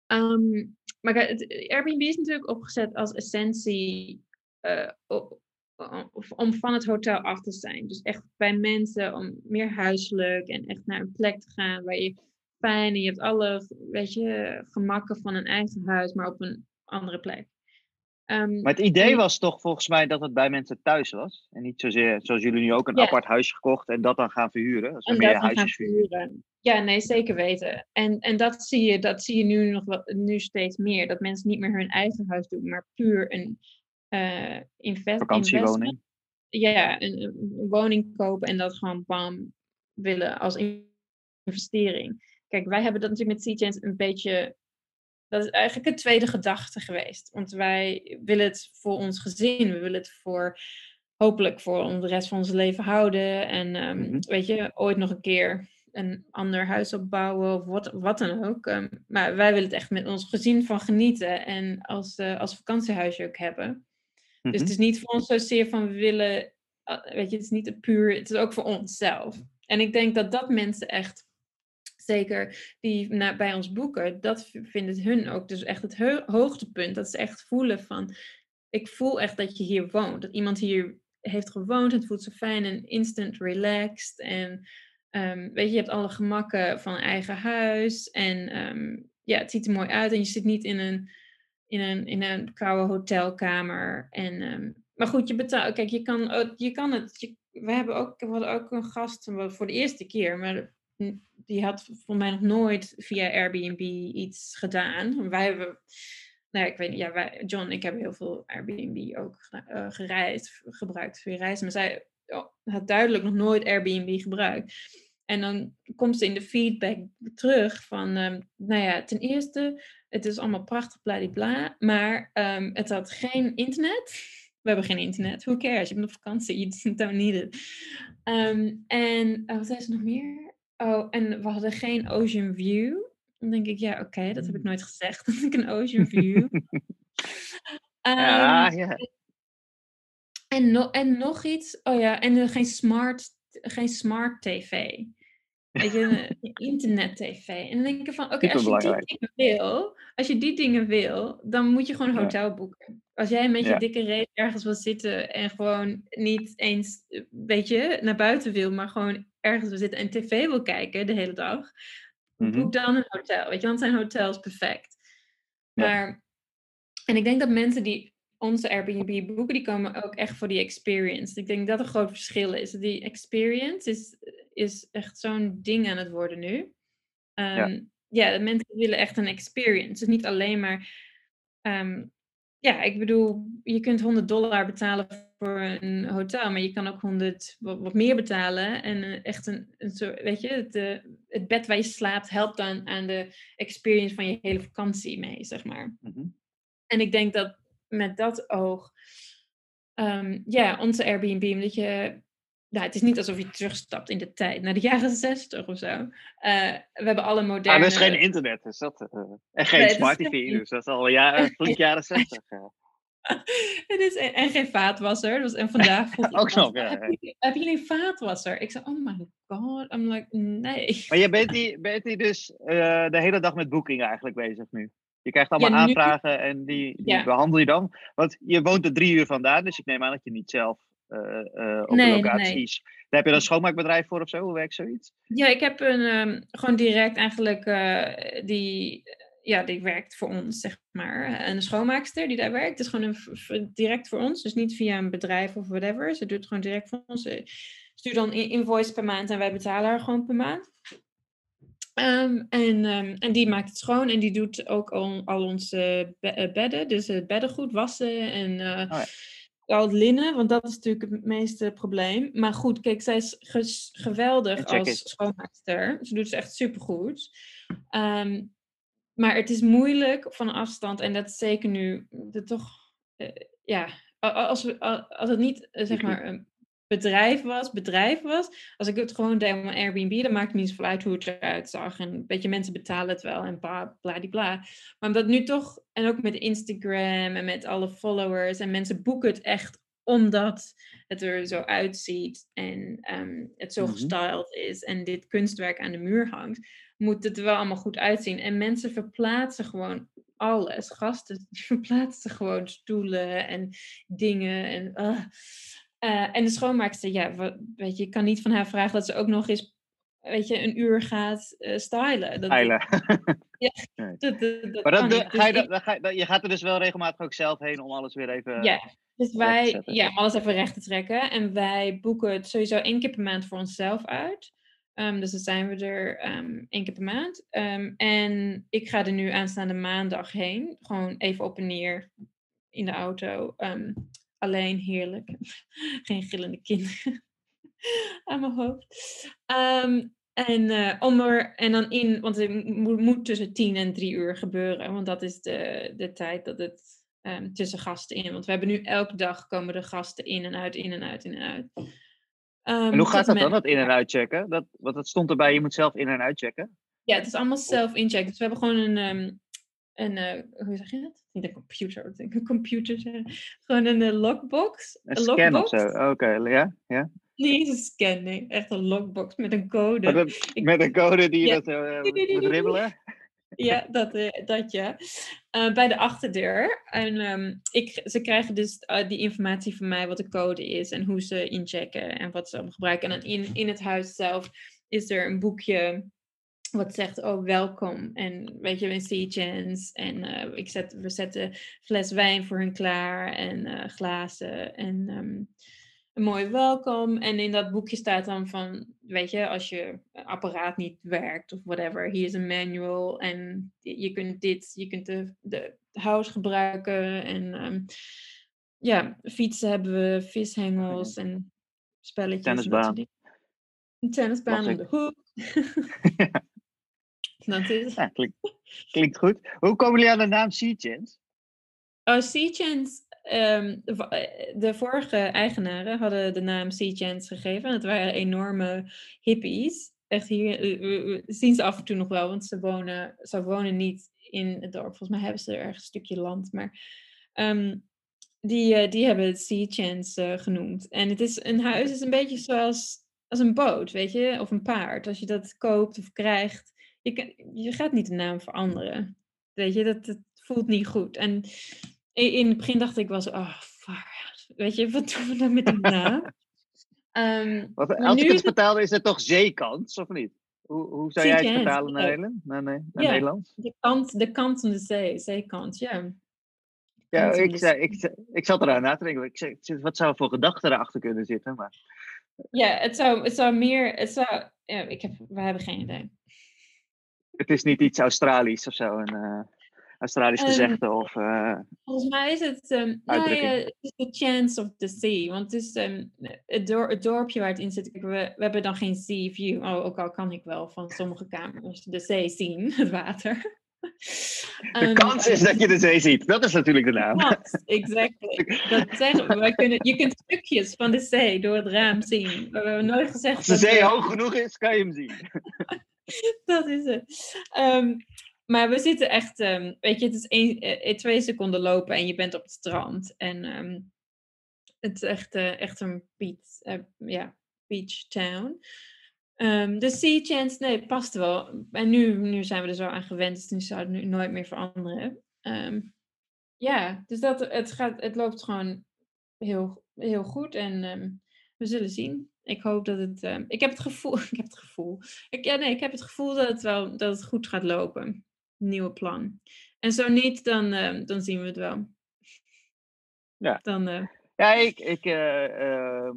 Um, maar het, Airbnb is natuurlijk opgezet als essentie uh, om van het hotel af te zijn. Dus echt bij mensen, om meer huiselijk en echt naar een plek te gaan waar je fijn en je hebt alle weet je, gemakken van een eigen huis, maar op een andere plek. Um, maar het idee was toch volgens mij dat het bij mensen thuis was. En niet zozeer zoals jullie nu ook een apart huisje gekocht en dat dan gaan verhuren. Als en meer huisjes verhuren. Ja, nee, zeker weten. En, en dat, zie je, dat zie je nu nog wel, nu steeds meer. Dat mensen niet meer hun eigen huis doen, maar puur een uh, invest vakantiewoning. Ja, een, een, woning kopen en dat gewoon bam willen als investering. Kijk, wij hebben dat natuurlijk met Sea een beetje dat is eigenlijk een tweede gedachte geweest. Want wij willen het voor ons gezin, we willen het voor hopelijk voor de rest van ons leven houden. En um, mm -hmm. weet je, ooit nog een keer een ander huis opbouwen of wat, wat dan ook. Um, maar wij willen het echt met ons gezin van genieten en als, uh, als vakantiehuisje ook hebben. Mm -hmm. Dus het is niet voor ons zozeer van we willen, uh, weet je, het is niet puur, het is ook voor onszelf. En ik denk dat dat mensen echt zeker die bij ons boeken, dat vinden hun ook dus echt het hoogtepunt. Dat ze echt voelen van, ik voel echt dat je hier woont. Dat iemand hier heeft gewoond, het voelt zo fijn en instant relaxed. En um, weet je, je hebt alle gemakken van eigen huis. En um, ja, het ziet er mooi uit en je zit niet in een, in een, in een koude hotelkamer. En, um, maar goed, je betaalt, kijk, je kan, je kan het, we hebben ook, we hadden ook een gast voor de eerste keer, maar die had voor mij nog nooit via Airbnb iets gedaan. Wij hebben, nou ik weet niet, ja, wij, John ik heb heel veel Airbnb ook uh, gereisd, gebruikt voor reizen. Maar zij oh, had duidelijk nog nooit Airbnb gebruikt. En dan komt ze in de feedback terug van, um, nou ja, ten eerste, het is allemaal prachtig, bladibla, maar um, het had geen internet. We hebben geen internet. Who cares? Je bent op vakantie. You don't need it. Um, en uh, wat zei ze nog meer? Oh, en we hadden geen ocean view. Dan denk ik, ja, oké, dat heb ik mm. nooit gezegd. <laughs> Dat ik een ocean <laughs> view. ja, um, ja. En, no en nog iets. Oh ja, en geen smart, geen smart tv. Weet je, internet tv. En dan denk ik van, oké, okay, als je die dingen wil, als je die dingen wil, dan moet je gewoon een hotel ja. boeken. Als jij met je ja. dikke reet ergens wil zitten en gewoon niet eens, weet je, naar buiten wil, maar gewoon ergens wil zitten en tv wil kijken de hele dag, mm -hmm. boek dan een hotel. Weet je, dan zijn hotels perfect. Maar, en ik denk dat mensen die onze Airbnb boeken, die komen ook echt voor die experience. Ik denk dat een groot verschil is. Die experience is, is echt zo'n ding aan het worden nu. Um, ja. ja, mensen willen echt een experience. Dus niet alleen maar um, ja, ik bedoel, je kunt 100 dollar betalen voor een hotel, maar je kan ook 100 wat, wat meer betalen. En uh, echt een, een soort, weet je, het, uh, het bed waar je slaapt helpt dan aan de experience van je hele vakantie mee, zeg maar. Mm -hmm. En ik denk dat met dat oog, um, ja, onze Airbnb, dat je nou, het is niet alsof je terugstapt in de tijd, naar de jaren zestig of zo. Uh, we hebben alle moderne... Ah, er is geen internet, dus dat, uh, en geen nee, smart TV, dus dat is al jaren, flink <laughs> jaren zestig. <laughs> het is, en, geen vaatwasser. Dus, en vandaag <laughs> vroeg Ook nog, ja. Heb, je, heb jullie een vaatwasser? Ik zei, oh my god. I'm like, nee. Maar je bent die, bent die dus uh, de hele dag met boekingen eigenlijk bezig nu? Je krijgt allemaal Ja, nu- aanvragen en die, die Ja. behandel je dan. Want je woont er drie uur vandaan, dus ik neem aan dat je niet zelf eh, op Nee, de nee, locaties. Daar heb je dan een schoonmaakbedrijf voor of zo? Hoe werkt zoiets? Ja, ik heb een, ehm, gewoon direct eigenlijk, eh, die, ja, die werkt voor ons, zeg maar. Een schoonmaakster die daar werkt, is gewoon een, direct voor ons. Dus niet via een bedrijf of whatever. Ze doet het gewoon direct voor ons. Ze stuurt dan invoice per maand en wij betalen haar gewoon per maand. Ehm, en, ehm, en die maakt het schoon en die doet ook al, al onze be- bedden. Dus het beddengoed wassen en Oh het linnen, want dat is natuurlijk het meeste probleem. Maar goed, kijk, zij is geweldig als it. schoonmaakster. Ze doet het echt supergoed. Ehm maar het is moeilijk van afstand en dat is zeker nu de toch, eh, ja, als, we, als het niet eh, zeg <clears throat> maar bedrijf was, bedrijf was, als ik het gewoon deed mijn Airbnb, dan maakt het niet zoveel uit hoe het eruit zag. En weet je, mensen betalen het wel en bla bla. Maar omdat nu toch, en ook met Instagram en met alle followers en mensen boeken het echt omdat het er zo uitziet en ehm, het zo Mhm. gestyled is en dit kunstwerk aan de muur hangt, moet het er wel allemaal goed uitzien. En mensen verplaatsen gewoon alles. Gasten <laughs> verplaatsen gewoon stoelen en dingen. En, ah. Eh, en de schoonmaakster, ja, weet je, ik kan niet van haar vragen dat ze ook nog eens, weet je, een uur gaat eh, stylen. Dat, Eilen. <laughs> dat, dat, dat Maar kan dat, ga je, Dus ga je, je gaat er dus wel regelmatig ook zelf heen om alles weer even... Ja, dus wij, ja, om alles even recht te trekken. En wij boeken het sowieso één keer per maand voor onszelf uit. Ehm, dus dan zijn we er ehm, één keer per maand. Ehm, en ik ga er nu aanstaande maandag heen. Gewoon even op en neer in de auto. Alleen, heerlijk. <laughs> Geen gillende kinderen <laughs> aan mijn hoofd. Ehm, en, eh, om er, en dan in, want het moet, tussen tien en drie uur gebeuren. Want dat is de, de tijd dat het ehm, tussen gasten in. Want we hebben nu elke dag komen de gasten in en uit, in en uit, in en uit. Ehm, En hoe gaat dat dan, dat in- en uitchecken? Dat, want dat stond erbij, je moet zelf in- en uitchecken. Ja, het is allemaal self-incheck. Dus we hebben gewoon een, een eh, hoe zeg je dat? Niet een computer, wat denk ik, een computer zeggen. Gewoon een eh, lockbox. Een Een scan of zo. Oké, ja, ja. Niet een scan, nee. Echt een lockbox met een code. Met een code die je Ja. dat zo eh, moet ribbelen. <laughs> Ja, dat, eh, dat ja. Eh, bij de achterdeur. En ehm, ik, ze krijgen dus eh, die informatie van mij, wat de code is en hoe ze inchecken en wat ze allemaal gebruiken. En dan in, in het huis zelf is er een boekje wat zegt, oh welkom. En weet je, een sea chance. En eh, ik zet, we zetten fles wijn voor hun klaar en eh, glazen. En ehm, een mooi welkom. En in dat boekje staat dan van, weet je, als je apparaat niet werkt of whatever, hier is een manual en je kunt dit, je kunt de, de house gebruiken. En ehm, ja, fietsen hebben we, vishengels en spelletjes. en soort Tennisbaan. Een tennisbaan om de hoek. <laughs> dat is Ja, klinkt, klinkt goed. Hoe komen jullie aan de naam Sea Chance? Oh, Sea Chance. ehm, de, eh, de vorige eigenaren hadden de naam Sea Chance gegeven. En het waren enorme hippies. Echt hier, eh, we- we zien ze af en toe nog wel, want ze wonen, ze wonen niet in het dorp. Volgens mij hebben ze ergens een stukje land. Maar ehm, die, eh, die hebben het Sea Chance eh, genoemd. En het is, een huis is een beetje zoals als een boot, weet je, of een paard. Als je dat koopt of krijgt, je, kan- je gaat niet de naam veranderen. Weet je, dat, dat voelt niet goed. En in het begin dacht ik wel zo, oh, fuck. Weet je, wat doen we nou met die naam? <laughs> Want Maar als nu ik het vertaal, is het toch zeekans, of niet? Hoe, hoe zou jij het vertalen naar. Nederland? naar, nee, naar Ja. Nederlands? de, kant, de kant van de zee, zeekant, ja. Ja, ik, de zei, ik, zei- ik zat eraan na te denken. Ik zei, wat zou voor gedachten erachter kunnen zitten? Maar Ja, het zou, het zou meer, het zou, ja, ik heb, we hebben geen idee. Het is niet iets Australisch of zo, een eh, Australisch Ehm, gezegde. Of, eh, Volgens mij is het, nou ja, Uitdrukking. het is the chance of the sea. Want het is ehm, het, dor- het dorpje waar het in zit. We, we hebben dan geen sea view. Oh, ook al kan ik wel van sommige kamers de zee zien, <laughs> het water. De Ehm, kans is dat je de zee ziet. Dat is natuurlijk de naam. Kans, exactly. Dat zeggen we. Kunnen, je kunt stukjes van de zee door het raam zien. We hebben nooit gezegd Als de zee we- hoog genoeg is, kan je hem zien. <laughs> dat is het. Ehm, maar we zitten echt, ehm, weet je, het is één, eh, twee seconden lopen en je bent op het strand. En het is echt, uh, echt een beach, uh, ja, beach town. Um, de sea chance, nee, past wel. En nu, nu zijn we er zo aan gewend, dus nu zou het nu nooit meer veranderen. Um, ja, dus dat, het, gaat, het loopt gewoon heel, heel goed en um, we zullen zien. Ik hoop dat het. ik heb het gevoel. <laughs> Ik heb het gevoel. Ik, ja, nee, ik heb het gevoel dat het wel dat het goed gaat lopen. Nieuwe plan. En zo niet, dan, dan zien we het wel. Ja. Dan, uh, ja, ik, ik, uh,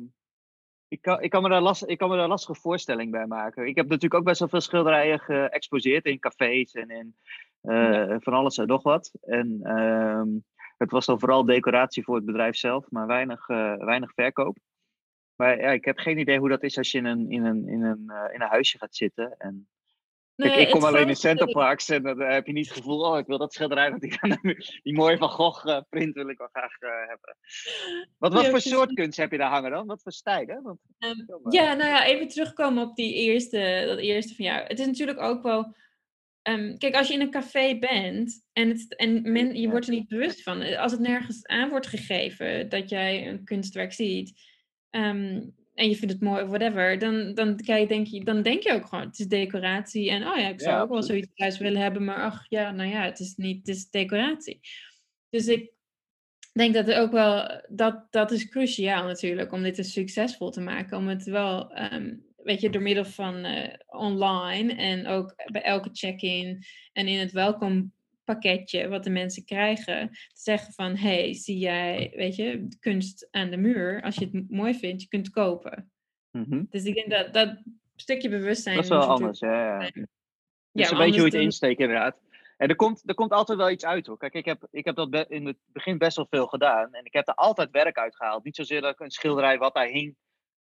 ik, kan, ik, kan me daar last, ik kan me daar lastige voorstelling bij maken. Ik heb natuurlijk ook best wel veel schilderijen geëxposeerd in cafés en in uh, van alles en nog wat. En ehm, het was dan vooral decoratie voor het bedrijf zelf, maar weinig, weinig verkoop. Maar ja, ik heb geen idee hoe dat is als je in een, in een, in een, in een huisje gaat zitten. En Nee, ik kom alleen in Centerparks en dan heb je niet het gevoel, oh, ik wil dat schilderij, want die, <laughs> die mooie Van Gogh uh, print wil ik wel graag uh, hebben. Wat, wat voor soort kunst heb je daar hangen dan? Wat voor stijl? Hè? Want, um, ja, nou ja, even terugkomen op die eerste, dat eerste van jou. Het is natuurlijk ook wel, um, kijk, als je in een café bent en, het, en men, je wordt er niet bewust van, als het nergens aan wordt gegeven dat jij een kunstwerk ziet, um, en je vindt het mooi of whatever, dan, dan, kijk, denk je, dan denk je ook gewoon, het is decoratie. En oh ja, ik zou ook wel zoiets thuis willen hebben, maar ach ja, nou ja, het is niet, het is decoratie. Dus ik denk dat het ook wel, dat, dat is cruciaal natuurlijk, om dit succesvol te maken. Om het wel, um, weet je, door middel van uh, online en ook bij elke check-in en in het welkom pakketje wat de mensen krijgen. Te zeggen van, hey, zie jij, weet je, kunst aan de muur. Als je het mooi vindt, je kunt kopen. Mm Dus ik denk dat dat stukje bewustzijn... Dat is wel anders, ja. ja. is een beetje hoe je het insteekt inderdaad. En er komt, er komt altijd wel iets uit hoor. Kijk, ik heb, ik heb dat in het begin best wel veel gedaan. En ik heb er altijd werk uitgehaald. Niet zozeer dat ik een schilderij wat daar hing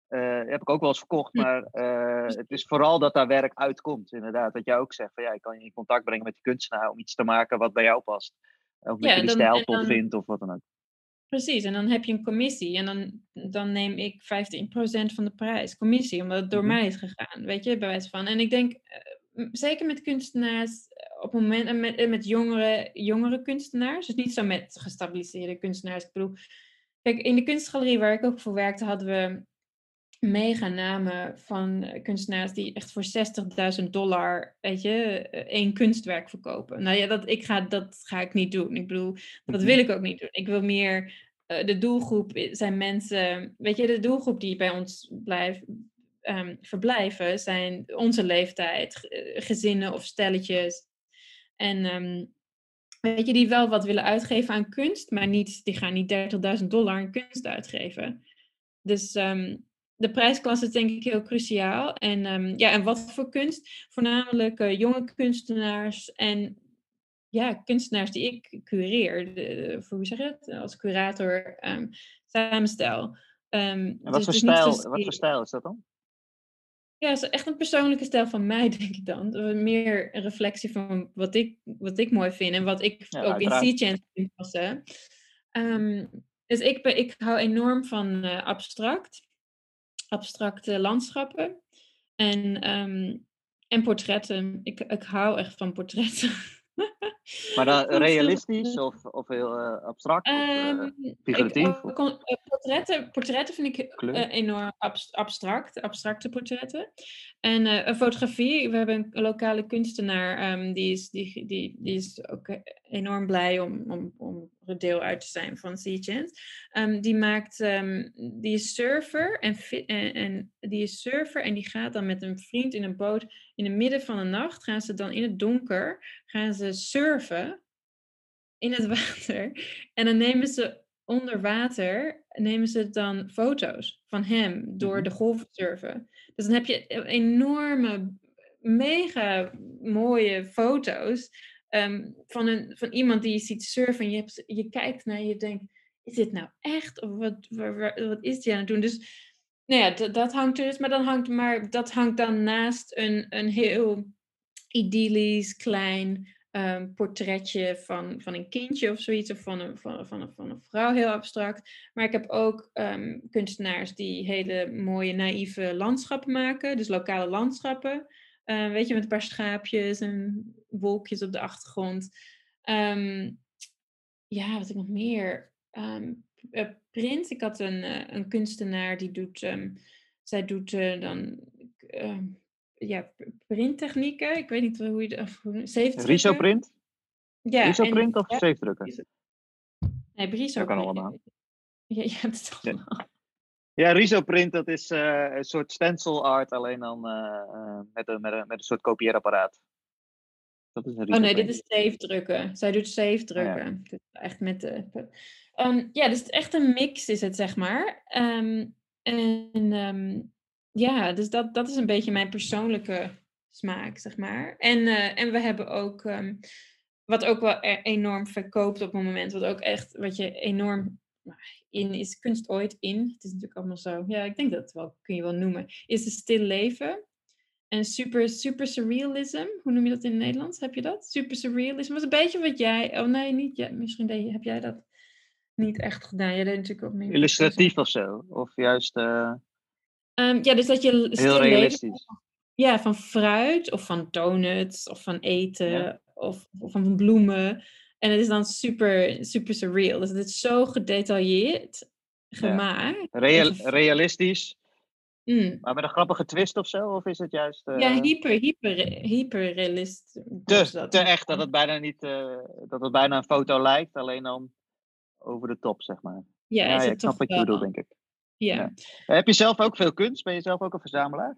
uh, heb ik ook wel eens verkocht, maar uh, het is vooral dat daar werk uitkomt, inderdaad. Dat jij ook zegt van ja, ik kan je in contact brengen met die kunstenaar om iets te maken wat bij jou past. Of dat ja, je die stijl tof vindt of wat dan ook. Precies, en dan heb je een commissie en dan, dan neem ik 15% van de prijs, commissie, omdat het door mm -hmm. mij is gegaan, weet je, bij wijze van. En ik denk, uh, zeker met kunstenaars, op het moment, en met, met jongere, jongere kunstenaars, dus niet zo met gestabiliseerde kunstenaars, ik bedoel, kijk, in de kunstgalerie waar ik ook voor werkte, hadden we mega namen van eh, kunstenaars die echt voor 60.000 dollar, weet je, eh, één kunstwerk verkopen. Nou ja, dat, ik ga, dat ga ik niet doen. Ik bedoel, dat mhm. wil ik ook niet doen. Ik wil meer, uh, de doelgroep zijn mensen, weet je, de doelgroep die bij ons blijft, um, verblijven, zijn onze leeftijd, gezinnen of stelletjes. En um, weet je, die wel wat willen uitgeven aan kunst, maar niet, die gaan niet 30.000 dollar aan kunst uitgeven. Dus um, de prijsklasse is denk ik heel cruciaal. En, um, ja, en wat voor kunst? Voornamelijk uh, jonge kunstenaars en ja, kunstenaars die ik cureer. De, voor hoe zeg je het? Als curator um, samenstel. Um, wat, dus voor stijl, wat voor stijl is dat dan? Ja, het is echt een persoonlijke stijl van mij, <laughs> denk ik dan. Meer een reflectie van wat ik, wat ik mooi vind en wat ik ja, ook uiteraard. in Sea vind passen. Dus ik, ben, ik hou enorm van uh, abstract abstracte landschappen en, um, en portretten. Ik, ik hou echt van portretten. Maar dan <laughs> realistisch of, of heel uh, abstract? Um, of, uh, figuratief? Ik, portretten, portretten vind ik enorm abstract, abstracte portretten. En fotografie, we hebben een lokale kunstenaar, um, die, is, die, die, die is ook enorm blij om, om, om er deel uit te zijn van Sea Chance. Um, die maakt, um, die is surfer en, en, en, die is surfer en die gaat dan met een vriend in een boot in het midden van de nacht, gaan ze dan in het donker, gaan ze surfen in het <laughs> water. En dan nemen ze onder water, nemen ze dan foto's van hem door mhm. de golven surfen. Dus dan heb je enorme, mega mooie foto's um, van, een, van iemand die je ziet surfen. En je, hebt, je kijkt naar je denkt, is dit nou echt? Of wat, wat, wat is die aan het doen? Dus nou ja, dat, dat hangt er dus. Maar, dan hangt, maar dat hangt dan naast een, een heel idyllisch, klein um, portretje van, van een kindje of zoiets, of van een, van, van, een, van een vrouw, heel abstract. Maar ik heb ook um, kunstenaars die hele mooie, naïeve landschappen maken, dus lokale landschappen. Uh, weet je, met een paar schaapjes en wolkjes op de achtergrond. Ehm, ja, wat ik nog meer. Um, print. Ik had een, uh, een kunstenaar die doet. Zij doet uh, dan. Ja, printtechnieken. Ik weet niet hoe je het. Riso-print? Ja. Riso-print of ja, zeefdrukken? Nee, Briso. Dat kan allemaal. Ja, je hebt het allemaal. Ja, Riso-print, dat is uh, een soort stencil art, alleen dan uh, met, een, met, een, met een soort kopieerapparaat. Dat is een oh nee, dit is zeefdrukken. Zij doet zeefdrukken. Oh, ja. dus echt met de... Um, ja, dus echt een mix is het, zeg maar. Um, en um, ja, dus dat, dat is een beetje mijn persoonlijke smaak, zeg maar. En, uh, en we hebben ook, wat ook wel e-, enorm verkoopt op het moment, wat ook echt, wat je enorm in is kunst ooit in. Het is natuurlijk allemaal zo. Ja, ik denk dat wel kun je wel noemen. Is het stil leven. En super, super surrealism. Hoe noem je dat in het Nederlands? Heb je dat? Super surrealism. Was een beetje wat jij. Oh nee, niet. Ja, misschien deed, heb jij dat niet echt gedaan. Jij deed natuurlijk ook meer. Illustratief of zo? Of juist. Uh... Um, ja, dus dat je. Heel realistisch. Ja, van fruit of van donuts of van eten of, of van bloemen. En het is dan super, super surreal. Dus het is zo gedetailleerd gemaakt. Real, realistisch. Mm. Maar met een grappige twist of zo? Of is het juist... Uh... Ja, hyper, hyper, hyper realist. Te, te echt dat het, bijna niet, uh, dat het bijna een foto lijkt. Alleen dan over de top, zeg maar. Ja, ja, ja ik snap wat je bedoelt, denk ik. Ja. Heb je zelf ook veel kunst? Ben je zelf ook een verzamelaar?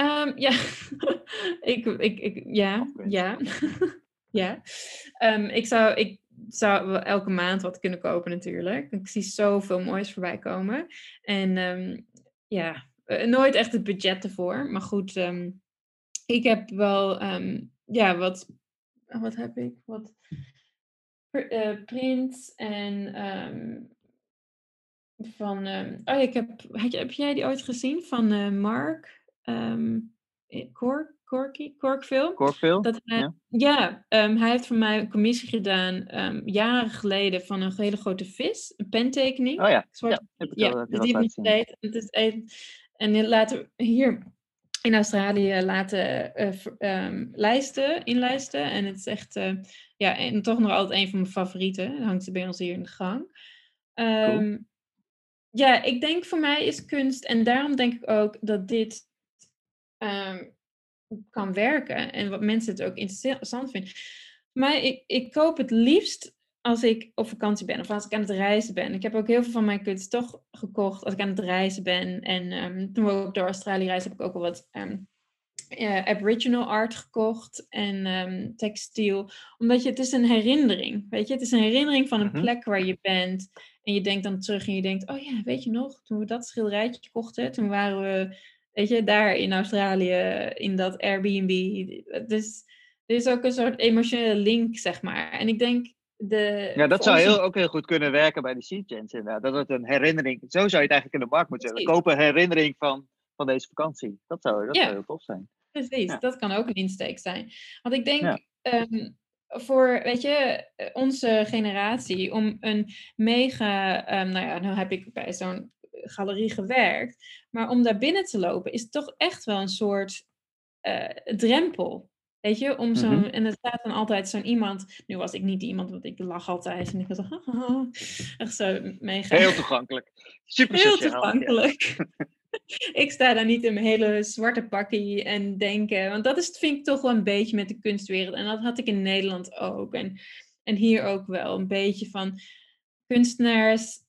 Um, ja, <laughs> ik, ik, ik, ja, ja. <laughs> Ja, um, ik, zou, ik zou elke maand wat kunnen kopen natuurlijk. Ik zie zoveel moois voorbij komen. En um, ja, eh, nooit echt het budget ervoor. Maar goed, ik heb wel, ja, wat, wat heb ik? Wat uh, prints en van, oh ja, ik heb, heb, heb jij die ooit gezien van uh, Mark? Cork? Corky, Corkville. Corkville, dat ja. Ja, um, hij heeft voor mij een commissie gedaan um, jaren geleden van een hele grote vis, een pentekening. Oh ja, Zwart, ja, dus die ik het is een, En laten hier in Australië laten uh, um, lijsten, inlijsten. En het is echt, uh, ja, en toch nog altijd een van mijn favorieten. Dat hangt bij ons hier in de gang. Cool. Ja, ik denk voor mij is kunst, en daarom denk ik ook dat dit um, kan werken en wat mensen het ook interessant vinden. Maar ik, ik koop het liefst als ik op vakantie ben of als ik aan het reizen ben. Ik heb ook heel veel van mijn kunst toch gekocht als ik aan het reizen ben. En um, toen we ook door Australië reizen, heb ik ook al wat um, Aboriginal art gekocht en um, textiel. Omdat je, het is een herinnering, weet je. Het is een herinnering van een mhm. plek waar je bent. En je denkt dan terug en je denkt, oh ja, weet je nog, toen we dat schilderijtje kochten, toen waren we Weet je, daar in Australië, in dat Airbnb. Dus er is ook een soort emotionele link, zeg maar. En ik denk de... Ja, dat zou heel, ook heel goed kunnen werken bij de Sea inderdaad. Dat het een herinnering... Zo zou je het eigenlijk in de markt moeten zetten. Koop een herinnering van, van deze vakantie. Dat zou, dat zou heel tof zijn. Precies, dat kan ook een insteek zijn. Want ik denk... Ehm, voor, weet je, onze generatie om een mega, um, nou ja, nu heb ik bij zo'n galerie gewerkt. Maar om daar binnen te lopen is toch echt wel een soort uh, drempel. Weet je, om zo'n. Mhm. En er staat dan altijd zo'n iemand. Nu was ik niet iemand, want ik lach altijd. En ik was zo. <laughs> echt zo mega. Heel toegankelijk. Super Heel toegankelijk. <laughs> <laughs> ik sta daar niet in mijn hele zwarte pakkie en denken. Want dat is, vind ik toch wel een beetje met de kunstwereld. En dat had ik in Nederland ook. En, en hier ook wel. Een beetje van kunstenaars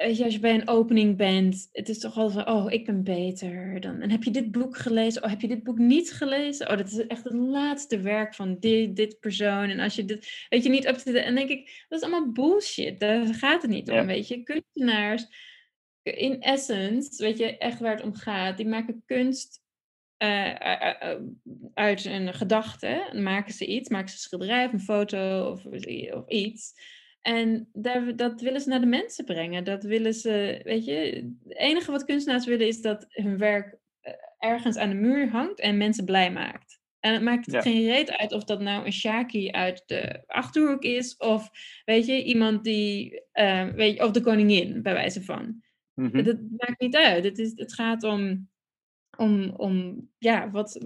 als je bij een opening bent, het is toch altijd van, oh, ik ben beter. Dan, en heb je dit boek gelezen? Oh, heb je dit boek niet gelezen? Oh, dat is echt het laatste werk van dit, dit persoon. En als je dit, weet je, niet op te... En denk ik, dat is allemaal bullshit. Daar gaat het niet om, weet je. Kunstenaars, in essence, weet je, echt waar het om gaat, die maken kunst uh, uit een gedachte. maken ze iets, maken ze een schilderij of een foto of, of iets. En daar, dat willen ze naar de mensen brengen. Dat willen ze, weet je, het enige wat kunstenaars willen is dat hun werk eh, ergens aan de muur hangt en mensen blij maakt. En het maakt geen reet uit of dat nou een Shaki uit de Achterhoek is, of weet je, iemand die, uh, weet je, of de koningin, bij wijze van. Mm Dat maakt niet uit. Het, is, het gaat om, om, om ja, wat,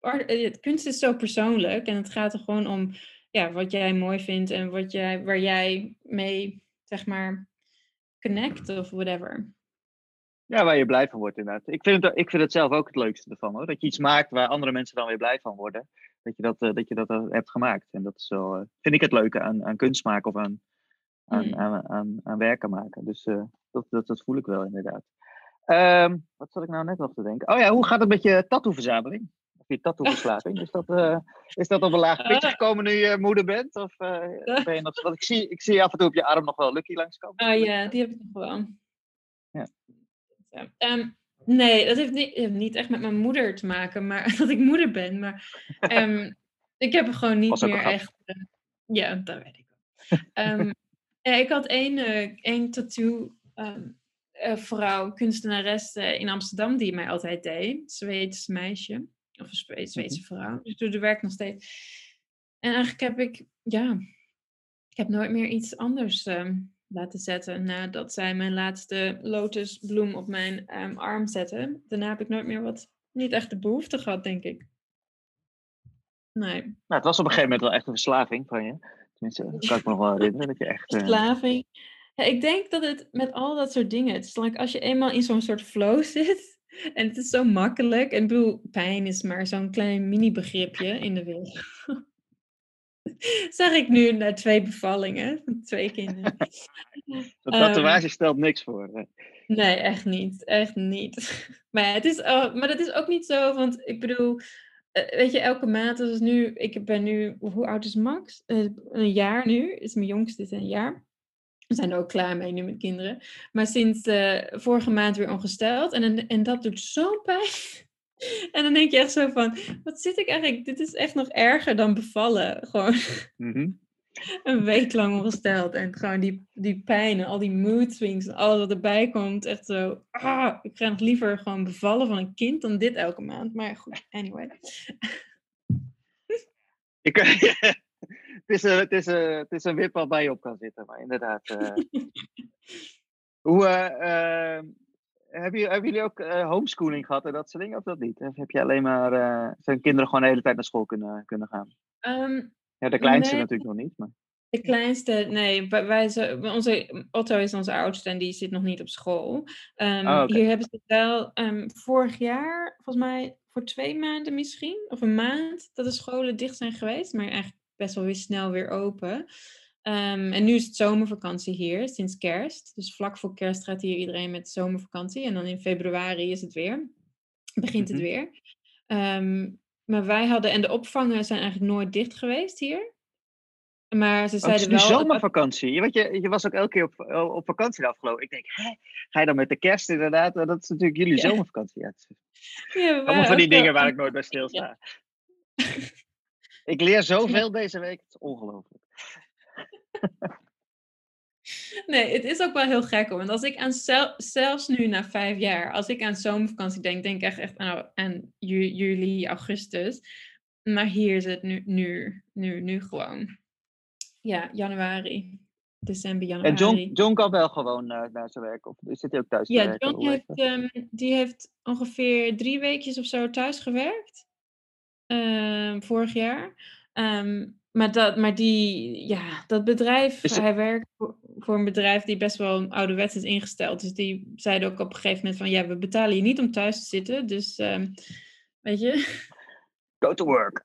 wat, kunst is zo persoonlijk en het gaat er gewoon om ja, wat jij mooi vindt en wat jij, waar jij mee, zeg maar, connect of whatever. Ja, waar je blij van wordt inderdaad. Ik vind, het, ik vind het zelf ook het leukste ervan hoor. Dat je iets maakt waar andere mensen dan weer blij van worden. Dat je dat, uh, dat, je dat uh, hebt gemaakt. En dat is uh, vind ik het leuke aan, aan kunst maken of aan, aan, mm. aan, aan, aan, werken maken. Dus dat, dat, dat voel ik wel inderdaad. Um, wat zat ik nou net nog te denken? Oh ja, hoe gaat het met je tattoo-verzameling? Of je tattoo-verslaving? Is, dat, is dat op een laag pitje <laughs> gekomen nu je moeder bent? Of <laughs> ben je nog... Want ik zie, ik zie af en toe op je arm nog wel Lucky langskomen. Ah oh, ja, die heb ik nog wel. Ja. Um, nee, dat heeft niet, niet, echt met mijn moeder te maken, maar <laughs> dat ik moeder ben. Maar um, ik heb er gewoon niet meer echt. Uh, ja, dat weet ik wel. Um, ja, ik had één, uh, één tattoo. Uh, vrouw, kunstenares in Amsterdam, die mij altijd deed. Zweeds meisje. Of een Zweedse mhm. vrouw. Dus ik doe de werk nog steeds. En eigenlijk heb ik, ja, ik heb nooit meer iets anders laten zetten nadat zij mijn laatste lotusbloem op mijn um, arm zetten. Daarna heb ik nooit meer wat, niet echt de behoefte gehad, denk ik. Nee. Nou, het was op een gegeven moment wel echt een verslaving van je. Tenminste, dat kan ik me nog wel herinneren. Dat je echt, uh... Verslaving. Ja, ik denk dat het met al dat soort dingen, het is like als je eenmaal in zo'n soort flow <laughs> zit, en het is zo makkelijk. En ik bedoel, pijn is maar zo'n klein mini-begripje in de wereld. <laughs> Zeg ik nu na twee bevallingen van twee kinderen. <laughs> Dat tatoeage um, stelt niks voor. Hè? Nee, echt niet. Echt niet. Maar, ja, het is, maar dat is ook niet zo, want ik bedoel, weet je, elke maand, dus nu, ik ben nu, hoe oud is Max? Uh, een jaar nu, is mijn jongste is een jaar. We zijn er ook klaar mee nu met kinderen. Maar sinds uh, vorige maand weer ongesteld. En, en dat doet zo'n pijn. <laughs> En dan denk je echt zo van, wat zit ik eigenlijk? Dit is echt nog erger dan bevallen. Gewoon mm-hmm. Een week lang ongesteld. En gewoon die, die pijn en al die mood swings en alles wat erbij komt. Echt zo, ah, ik ga nog liever gewoon bevallen van een kind dan dit elke maand. Maar goed, anyway. <laughs> Ik, <laughs> het, is een, het, is een, het is een wip waar je op kan zitten, maar inderdaad. Uh, <laughs> hoe, uh, uh, hebben, hebben jullie ook homeschooling gehad en dat soort dingen, of dat niet? Of heb je alleen maar, zijn kinderen gewoon de hele tijd naar school kunnen, kunnen gaan? Um, ja, de kleinste nee, natuurlijk nog niet, maar... De kleinste, nee, wij, onze, Otto is onze oudste en die zit nog niet op school. Um, oh, okay. Hier hebben ze wel um, vorig jaar, volgens mij voor twee maanden misschien, of een maand, dat de scholen dicht zijn geweest, maar eigenlijk best wel weer snel weer open. Um, en nu is het zomervakantie hier, sinds kerst. Dus vlak voor kerst gaat hier iedereen met zomervakantie. En dan in februari is het weer. Begint het mhm. weer. Um, maar wij hadden, en de opvangen zijn eigenlijk nooit dicht geweest hier. Maar ze zeiden oh, het is wel. zomervakantie. Je, weet, je, je was ook elke keer op, op vakantie de afgelopen. Ik denk, hè, ga je dan met de kerst inderdaad? Dat is natuurlijk jullie ja. zomervakantie. Ja, <laughs> ja, Allemaal van die dingen waar ik nooit bij <laughs> stilsta. Ja. <laughs> ik leer zoveel deze week. Het is ongelooflijk. Nee, het is ook wel heel gek hoor. Want als ik aan zelfs nu na vijf jaar, als ik aan zomervakantie denk, denk ik echt, echt aan, aan juli, augustus. Maar hier is het nu, nu, nu, nu gewoon. Ja, januari. December, januari. En John, John kan wel gewoon uh, naar zijn werk. Of zit hij ook thuis ja, werken? John heeft, um, die heeft ongeveer drie weekjes of zo thuis gewerkt. Uh, vorig jaar. Um, maar, dat, maar die, ja, dat bedrijf, hij werkt voor, voor, een bedrijf die best wel ouderwets is ingesteld. Dus die zeiden ook op een gegeven moment van, ja, we betalen je niet om thuis te zitten. Dus, um, weet je. Go to work.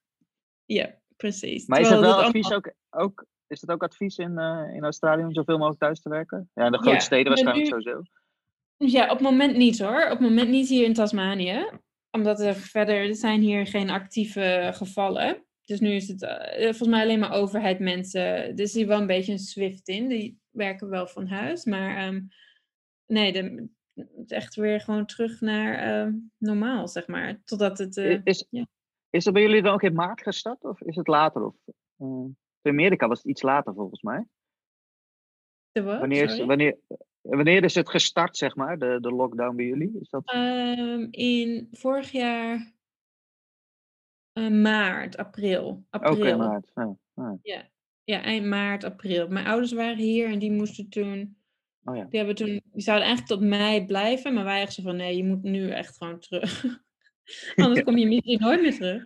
Ja, precies. Maar is dat wel advies ook, ook, is dat ook advies in, uh, in Australië om zoveel mogelijk thuis te werken? Ja, in de grote ja, steden waarschijnlijk nu, sowieso. Ja, op het moment niet hoor. Op het moment niet hier in Tasmanië. Omdat er verder, er zijn hier geen actieve gevallen. Dus nu is het uh, volgens mij alleen maar overheid mensen. Dus die wel een beetje een Swift in. Die werken wel van huis. Maar um, nee, de, echt weer gewoon terug naar uh, normaal, zeg maar. Totdat het. Uh, is, ja. is er bij jullie dan ook in maart gestart? Of is het later? Of, in Amerika was het iets later volgens mij. De wat? Wanneer is, wanneer, wanneer is het gestart, zeg maar, de, de lockdown bij jullie? Is dat... Um, in vorig jaar uh, maart, april. april. Oké, okay, maart. Ja, ja. ja. Eind maart, april. Mijn ouders waren hier en die moesten toen. Oh ja. Die, hebben toen, die zouden eigenlijk tot mei blijven, maar wij zo van nee, je moet nu echt gewoon terug. <laughs> Anders kom je <laughs> misschien nooit meer terug.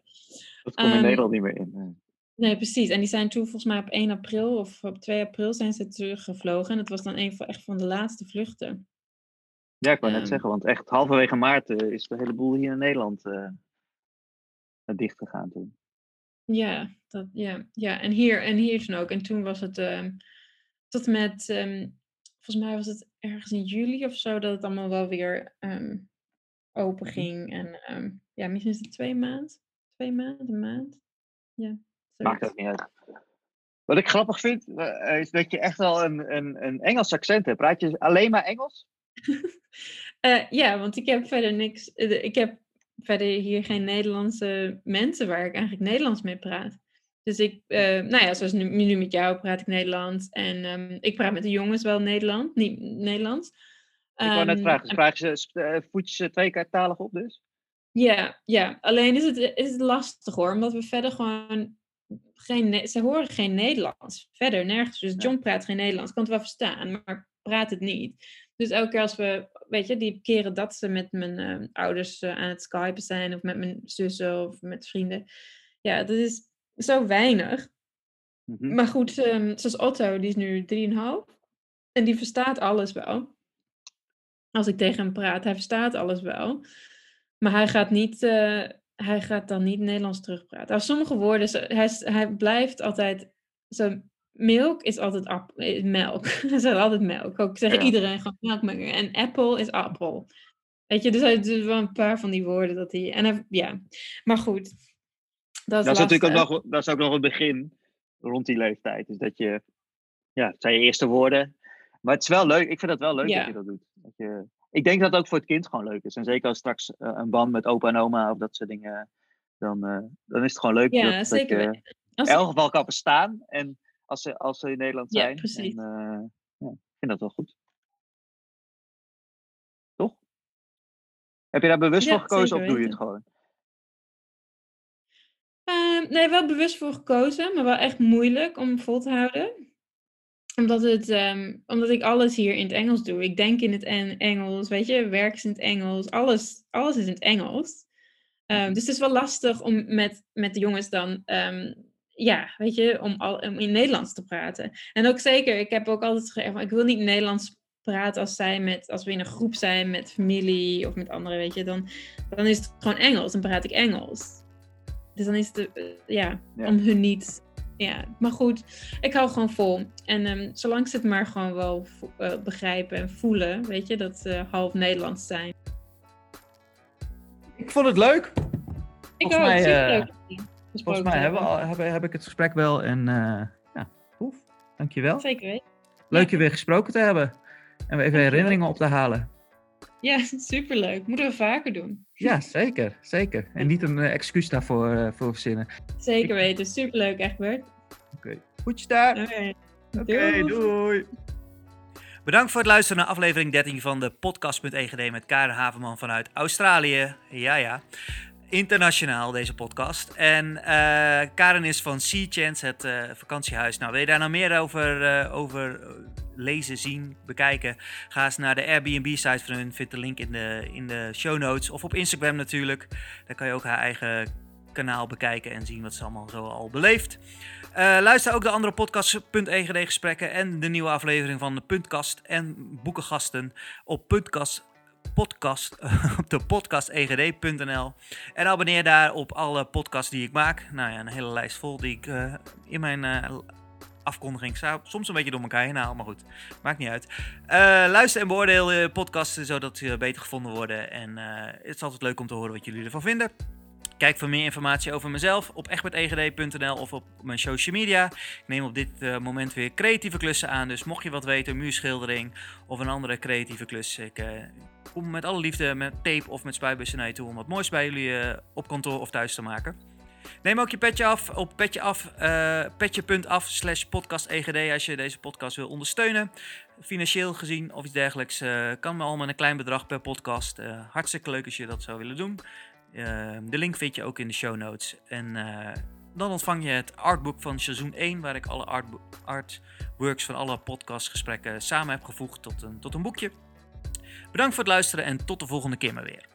Dat komt in Ehm, Nederland niet meer in. Nee, precies. En die zijn toen volgens mij op 1 april of op 2 april zijn ze teruggevlogen. En dat was dan een van, echt van de laatste vluchten. Ja, ik wou net Ehm. zeggen, want echt halverwege maart eh, is de hele boel hier in Nederland eh dicht gegaan toen. Ja, dat, ja, ja. En, hier, en hier toen ook. En toen was het ehm, tot met, ehm, volgens mij was het ergens in juli of zo, dat het allemaal wel weer ehm, open Mhm. ging. En ja, misschien is het twee maanden. Twee maanden, een maand. Ja, Maakt niet uit. Wat ik grappig vind, eh, is dat je echt wel een, een, een Engels accent hebt. Praat je alleen maar Engels? <laughs> Eh, ja, want ik heb verder niks. eh, Ik heb verder hier geen Nederlandse mensen waar ik eigenlijk Nederlands mee praat. Dus ik, eh, nou ja, zoals nu, nu met jou praat ik Nederlands. En ehm, ik praat met de jongens wel Nederland, niet Nederlands. Ik wou net Ehm, vragen, vraag je ze, eh, voed je ze tweetalig op dus? Ja, ja, alleen is het, is het lastig hoor, omdat we verder gewoon geen, ze horen geen Nederlands. Verder nergens. Dus John praat geen Nederlands, kan het wel verstaan, maar praat het niet. Dus elke keer als we, weet je, die keren dat ze met mijn eh, ouders eh, aan het skypen zijn, of met mijn zussen of met vrienden. Ja, dat is zo weinig. Mhm. Maar goed, ehm, zoals Otto, die is nu 3,5 en die verstaat alles wel. Als ik tegen hem praat, hij verstaat alles wel. Maar hij gaat, niet, eh, hij gaat dan niet Nederlands terugpraten. Als sommige woorden, hij, hij blijft altijd. Zo, milk is altijd ap- is melk. <laughs> Hij zegt altijd melk. Ook zeggen Ja. iedereen gewoon melk. En apple is appel. Weet je, dus hij doet wel een paar van die woorden dat hij. En hij, ja, maar goed. Dat is, Dat is natuurlijk ook nog, dat is ook nog het begin rond die leeftijd. Dus dat je, ja, het zijn je eerste woorden. Maar het is wel leuk, ik vind het wel leuk Ja. dat je dat doet. Dat je, ik denk dat het ook voor het kind gewoon leuk is. En zeker als straks eh, een band met opa en oma of dat soort dingen, dan, eh, dan is het gewoon leuk Ja, dat, zeker. dat je in elk geval kan verstaan. En als ze, als ze in Nederland Ja, zijn. precies. En, eh, ja, ik vind dat wel goed. Toch? Heb je daar bewust Ja, voor gekozen of doe je het gewoon? Ehm, nee, wel bewust voor gekozen, maar wel echt moeilijk om vol te houden. Omdat, het, ehm, omdat ik alles hier in het Engels doe. Ik denk in het En- Engels, weet je, werk is in het Engels, alles, alles is in het Engels. Ehm, Mhm. dus het is wel lastig om met, met de jongens dan, ja, weet je, om, al, om in Nederlands te praten. En ook zeker, ik heb ook altijd gezegd, ik wil niet Nederlands praten als, zij met, als we in een groep zijn met familie of met anderen, weet je. Dan, dan is het gewoon Engels, dan praat ik Engels. Dus dan is het, eh, ja, Ja. om hun niet. Ja, maar goed, ik hou gewoon vol. En ehm, zolang ze het maar gewoon wel eh, begrijpen en voelen, weet je, dat ze half Nederlands zijn. Ik vond het leuk. Ik Volgens ook, mij, eh, gesproken Volgens mij hebben we hebben. al, heb, heb ik het gesprek wel. En eh ja, Oef, dankjewel. Zeker weten. Leuk je weer gesproken te hebben. En weer even herinneringen op te halen. Ja, <laughs> superleuk. Moeten we vaker doen. Ja, zeker. Zeker. En niet een eh, excuus daarvoor eh, voor verzinnen. Zeker weten. Superleuk, Egbert. Oké. Goedjes daar. Oké. Oké, Doei. doei. Bedankt voor het luisteren naar aflevering 13 van de podcast.egd met Karen Haverman vanuit Australië. Ja, ja. Internationaal deze podcast. En eh, Karen is van Sea Chance, het eh, vakantiehuis. Nou, wil je daar nou meer over, eh, over lezen, zien, bekijken? Ga eens naar de Airbnb-site van hun. Vind de link in de, in de show notes. Of op Instagram natuurlijk. Daar kan je ook haar eigen kanaal bekijken en zien wat ze allemaal zo al beleeft. Luister ook de andere podcasts, .egd gesprekken en de nieuwe aflevering van de Puntkast en boekengasten op Puntkast podcast <laughs> op de podcastegd.nl en abonneer daar op alle podcasts die ik maak. Nou ja, een hele lijst vol die ik eh, in mijn eh, afkondiging soms een beetje door elkaar heen maar goed, maakt niet uit. Eh, luister en beoordeel de podcasten zodat ze beter gevonden worden en het is altijd leuk om te horen wat jullie ervan vinden. Kijk voor meer informatie over mezelf op egbertegd.nl of op mijn social media. Ik neem op dit eh, moment weer creatieve klussen aan. Dus mocht je wat weten, muurschildering of een andere creatieve klus. Ik eh, kom met alle liefde met tape of met spuitbussen naar je toe om wat moois bij jullie eh, op kantoor of thuis te maken. Neem ook je petje af op petje af, eh, petje.af slash podcastegd als je deze podcast wil ondersteunen. Financieel gezien of iets dergelijks kan me al met een klein bedrag per podcast. Hartstikke leuk als je dat zou willen doen. Eh, de link vind je ook in de show notes. En eh, dan ontvang je het artbook van seizoen 1, waar ik alle artbo- artworks van alle podcastgesprekken samen heb gevoegd tot een, tot een boekje. Bedankt voor het luisteren en tot de volgende keer maar weer.